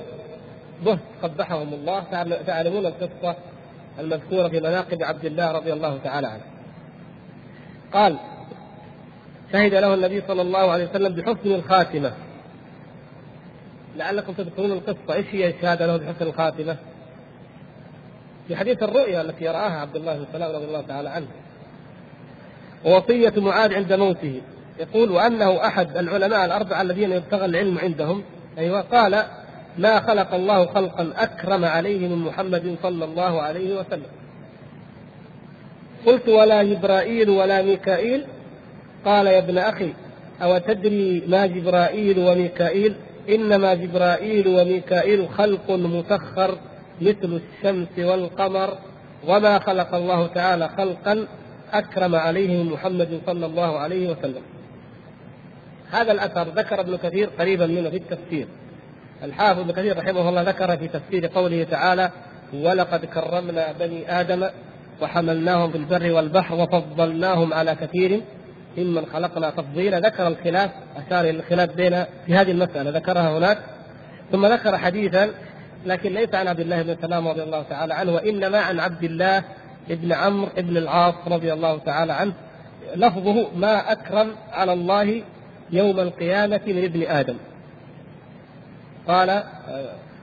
بهت قبحهم الله تعلمون القصة. المذكورة في مناقب عبد الله رضي الله تعالى عنه. قال شهد له النبي صلى الله عليه وسلم بحسن الخاتمة. لعلكم تذكرون القصة. إيش هي الشهادة له بحسن الخاتمة؟ في حديث الرؤيا التي رآها عبد الله بن سلام رضي الله تعالى عنه. ووصية معاذ عند موته. يقول وأنه أحد العلماء الأربعة الذين يبتغى العلم عندهم. أيوة. قال ما خلق الله خلقا أكرم عليه من محمد صلى الله عليه وسلم قلت ولا جبرائيل ولا ميكائيل قال يا ابن أخي أو تدري ما جبرائيل وميكائيل إنما جبرائيل وميكائيل خلق مسخر مثل الشمس والقمر وما خلق الله تعالى خلقا أكرم عليه من محمد صلى الله عليه وسلم. هذا الأثر ذكر ابن كثير قريبا منه في التفسير. الحافظ ابن كثير رحمه الله ذكر في تفسير قوله تعالى: ولقد كرمنا بني آدم وحملناهم في البر والبحر وفضلناهم على كثير ممن خلقنا تفضيلا. ذكر الخلاف أشار إلى الخلاف بين في هذه المسألة ذكرها هناك. ثم ذكر حديثا لكن ليس عن عبد الله بن سلام رضي الله تعالى عنه وإنما عن عبد الله بن عمرو بن العاص رضي الله تعالى عنه. لفظه ما أكرم على الله يوم القيامة من ابن آدم. قال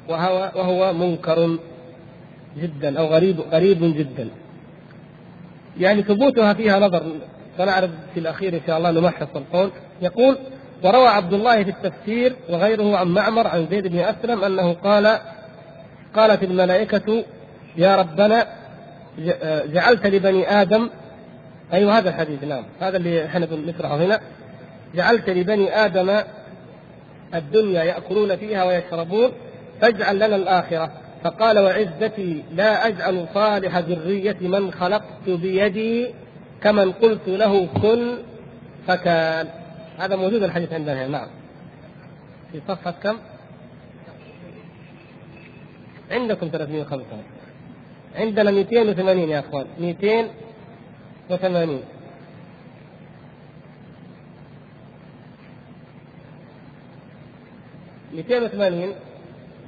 وهو وهو منكر جدا أو غريب غريب جدا. يعني ثبوتها فيها نظر سنعرض في الأخير إن شاء الله نمحص القول. يقول وروى عبد الله في التفسير وغيره عن معمر عن زيد بن أسلم أنه قال قالت الملائكة يا ربنا جعلت لبني آدم أيوه هذا الحديث نعم. هذا اللي إحنا بنشرحه هنا. جعلت لبني آدم الدنيا يأكلون فيها ويشربون فاجعل لنا الآخرة. فقال وعزتي لا أجعل صالح ذريه من خلقت بيدي كمن قلت له كن فكان. هذا موجود الحديث عندنا نعم. في صفحة كم؟ عندكم 305 عندنا 280 يا إخوان 280 280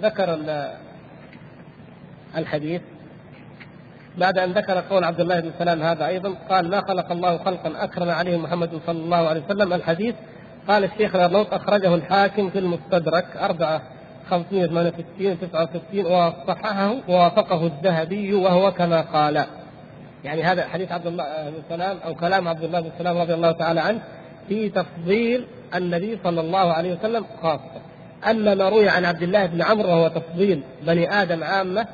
ذكر الحديث. بعد أن ذكر قول عبد الله بن سلام هذا أيضا قال ما خلق الله خلقا أكرم عليه محمد صلى الله عليه وسلم. الحديث قال الشيخ الارنوط أخرجه الحاكم في المستدرك أربعة 568 69 وصححه ووافقه الذهبي وهو كما قال. يعني هذا حديث عبد الله بن سلام أو كلام عبد الله بن سلام رضي الله تعالى عنه في تفضيل النبي صلى الله عليه وسلم خاصة. أما ما روي عن عبد الله بن عمرو وهو تفضيل بني آدم عامة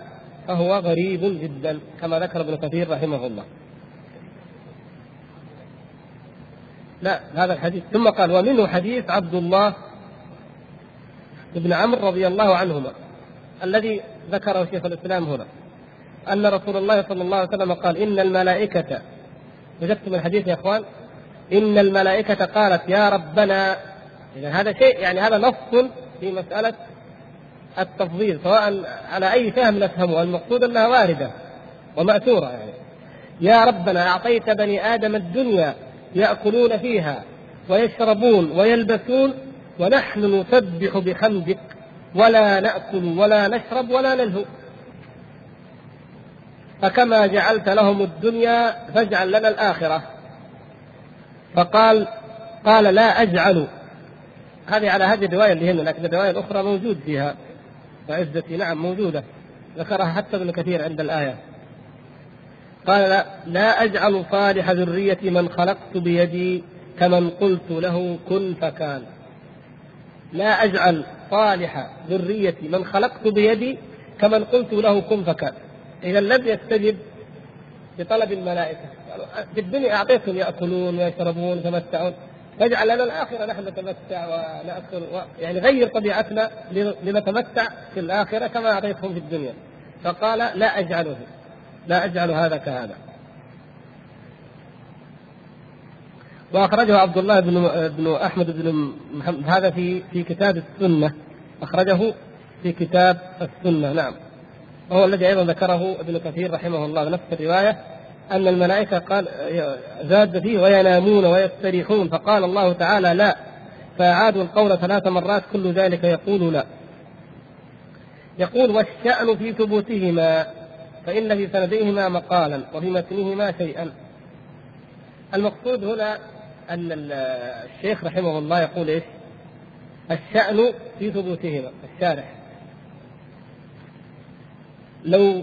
فهو غريب جدا كما ذكر ابن كثير رحمه الله. لا هذا الحديث. ثم قال ومنه حديث عبد الله بن عمرو رضي الله عنهما الذي ذكره شيخ الإسلام هنا أن رسول الله صلى الله عليه وسلم قال إن الملائكة وجدتم الحديث يا إخوان إن الملائكة قالت يا ربنا إذا هذا شيء يعني هذا نص في مسألة التفضيل سواء على أي فهم نفهمه المقصود أنها واردة ومأثورة يعني. يا ربنا أعطيت بني آدم الدنيا يأكلون فيها ويشربون ويلبسون ونحن نسبح بحمدك ولا نأكل ولا نشرب ولا نلهو فكما جعلت لهم الدنيا فاجعل لنا الآخرة. فقال قال لا أجعل هذه على هذه الرواية اللي هنا لكن الرواية الأخرى موجود فيها. وعزتي نعم موجودة. ذكرها حتى ابن كثير عند الآية. قال لا, لا أجعل صالح ذرية من خلقت بيدي كمن قلت له كن فكان. لا أجعل صالح ذرية من خلقت بيدي كمن قلت له كن فكان. إذا لم يستجب لطلب الملائكة. في الدنيا أعطيتهم يأكلون ويشربون ويتمتعون فاجعل لنا الآخرة نحن نتمتع ونأكل و... يعني غير طبيعتنا لنتمتع في الآخرة كما أعطيتهم في الدنيا. فقال لا أجعله لا أجعل هذا كهذا. وأخرجه عبد الله بن بن أحمد بن محمد. هذا في في كتاب السنة. أخرجه في كتاب السنة. نعم. وهو الذي أيضا ذكره ابن كثير رحمه الله. نفس الرواية. أن الملائكة قال زاد فيه وينامون ويستريحون فقال الله تعالى لا. فأعادوا القول ثلاث مرات كل ذلك يقول لا. يقول والشأن في ثبوتهما فإن في سنديهما مقالا وفي متنهما شيئا. المقصود هنا أن الشيخ رحمه الله يقول إيش؟ الشأن في ثبوتهما الشارح. لو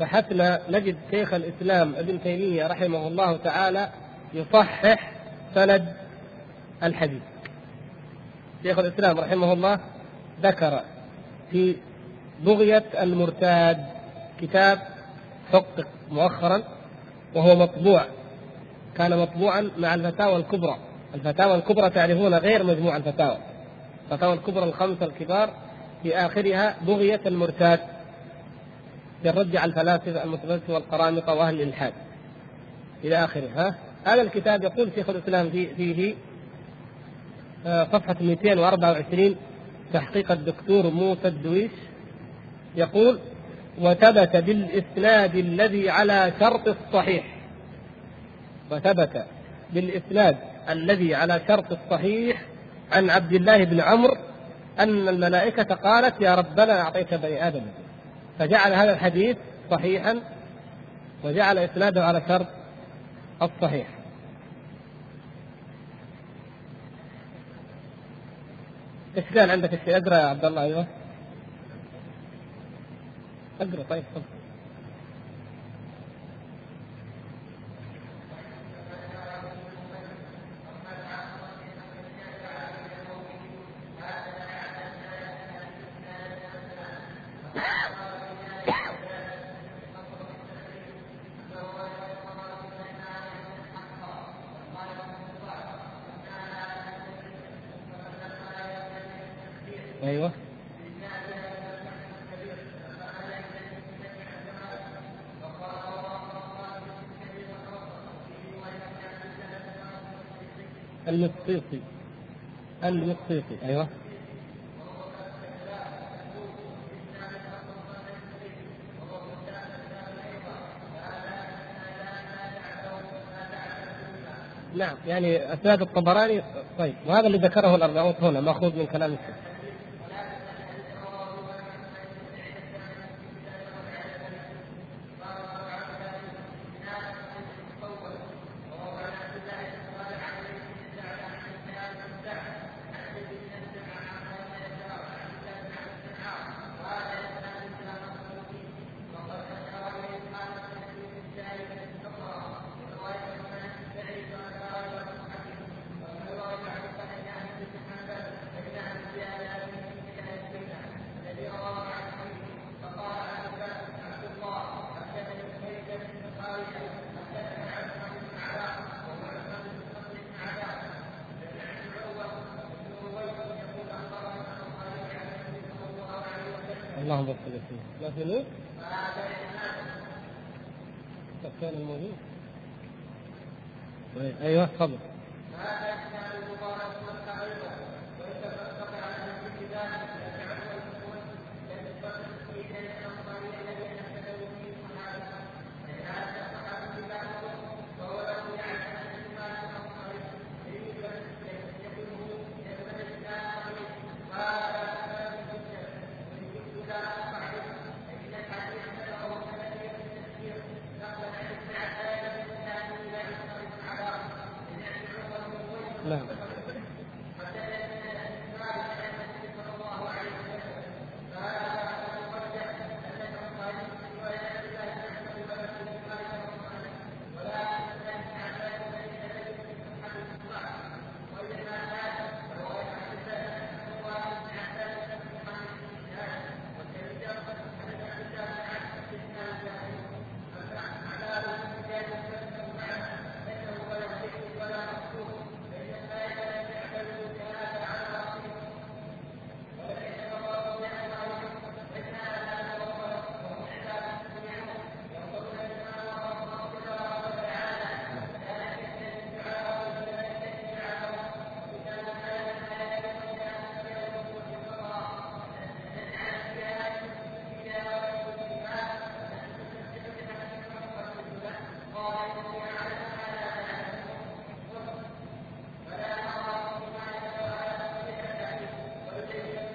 بحثنا نجد شيخ الإسلام ابن تيمية رحمه الله تعالى يصحح سند الحديث. شيخ الإسلام رحمه الله ذكر في بغية المرتاد كتاب حقق مؤخرا وهو مطبوع. كان مطبوعا مع الفتاوى الكبرى. الفتاوى الكبرى تعرفون غير مجموع الفتاوى. الفتاوى الكبرى الخمسة الكبار في آخرها بغية المرتاد. بالرد على الفلاسفة المتفلسفة والقرامطة وأهل الإلحاد. إلى آخره ها؟ هذا الكتاب يقول شيخ الإسلام فيه, فيه آه، صفحة 224 تحقيق الدكتور موسى الدويش. يقول وثبت بالإسناد الذي على شرط الصحيح. وثبت بالإسناد الذي على شرط الصحيح عن عبد الله بن عمرو أن الملائكة قالت يا ربنا أعطيت بني آدم. فجعل هذا الحديث صحيحا وجعل إسناده على شرط الصحيح. إيش كان عندك الشيء اقرا يا عبد الله؟ أيوه. اقرا طيب تفضل أيوه المقسيطي المقسيطي أيوه. نعم يعني أسناد الطبراني طيب وهذا اللي ذكره الأرناؤوط هنا مأخوذ من كلام الشيخ.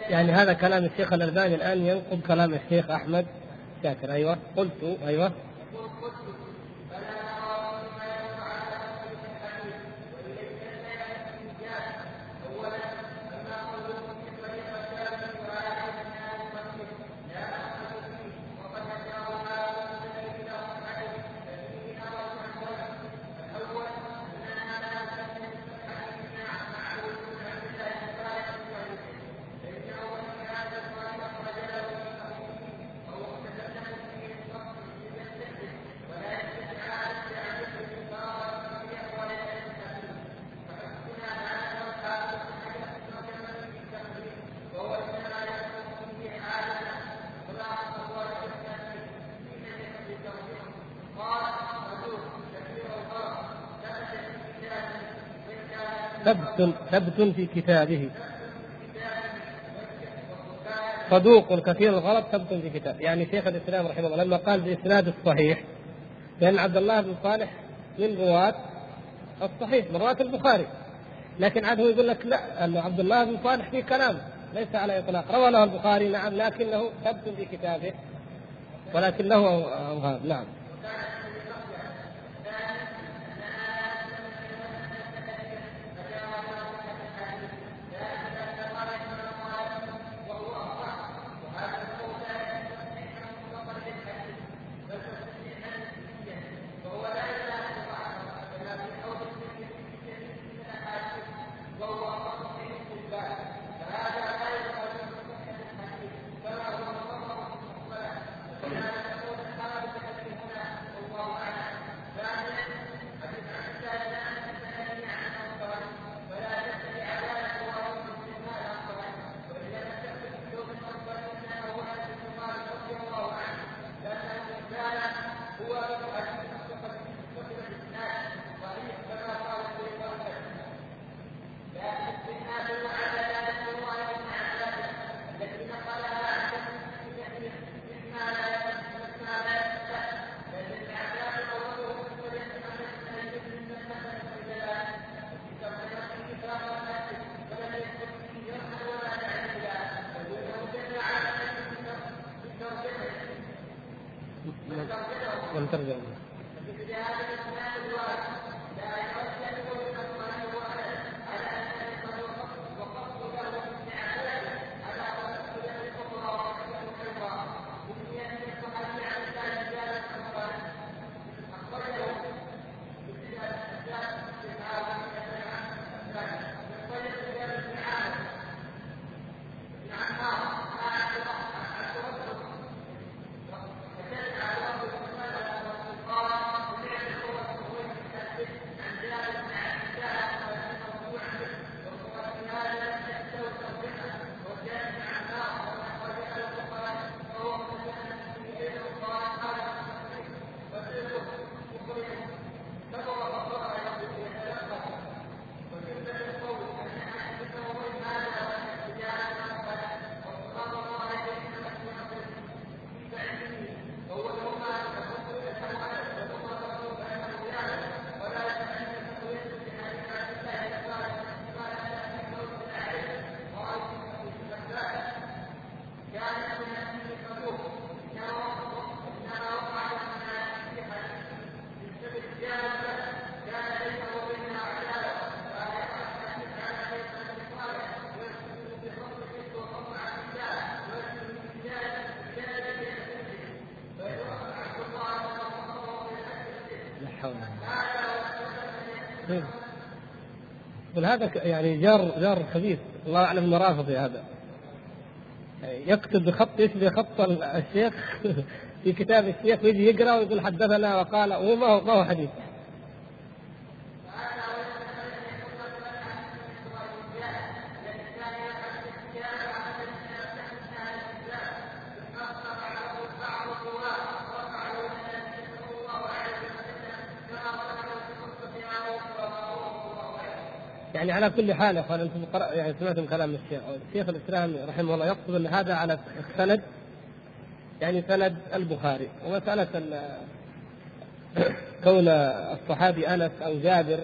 يعني هذا كلام الشيخ الألباني الآن ينقض كلام الشيخ أحمد شاكر. أيوه قلت أيوه. ثبت في كتابه. صدوق كثير الغلط ثبت في كتاب. يعني شيخ الإسلام رحمه الله لما قال بإسناد الصحيح لأن عبد الله بن صالح من رواة الصحيح من رواة البخاري. لكن عاد هو يقول لك لا انه عبد الله بن صالح فيه كلام ليس على إطلاق. روى له البخاري نعم لكنه ثبت في كتابه ولكنه أوهام. نعم. هذا يعني جار جار خبيث. الله أعلم رافضي هذا. يكتب بخط يشبه خط الشيخ *laughs* في كتاب الشيخ ويجي يقرأ ويقول حدثنا وقال وما هو ما هو حديث يعني على كل حال يا اخوان أنتم يعني سمعتم كلام الشيخ. الشيخ الإسلام رحمه الله يقصد إن هذا على السند يعني سند البخاري ومسألة كون الصحابي أنس أو جابر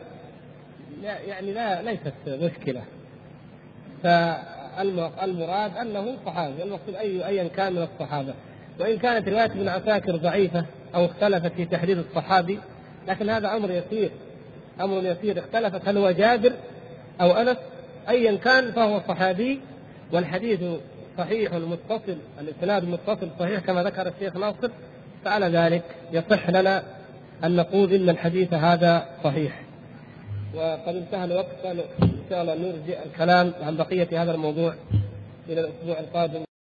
يعني لا ليست مشكلة. المراد أنه صحابي المقصود اي ايا كان من الصحابة. وإن كانت رواية ابن عساكر ضعيفة أو اختلفت في تحديد الصحابي لكن هذا أمر يسير. أمر يسير. اختلفت هل هو جابر أو انس ايا كان فهو صحابي والحديث صحيح متصل الإسناد متصل صحيح كما ذكر الشيخ ناصر فعلى ذلك يصح لنا أن نقول إن الحديث هذا صحيح. وقد انتهى الوقت ان شاء الله نرجع الكلام عن بقية هذا الموضوع إلى الأسبوع القادم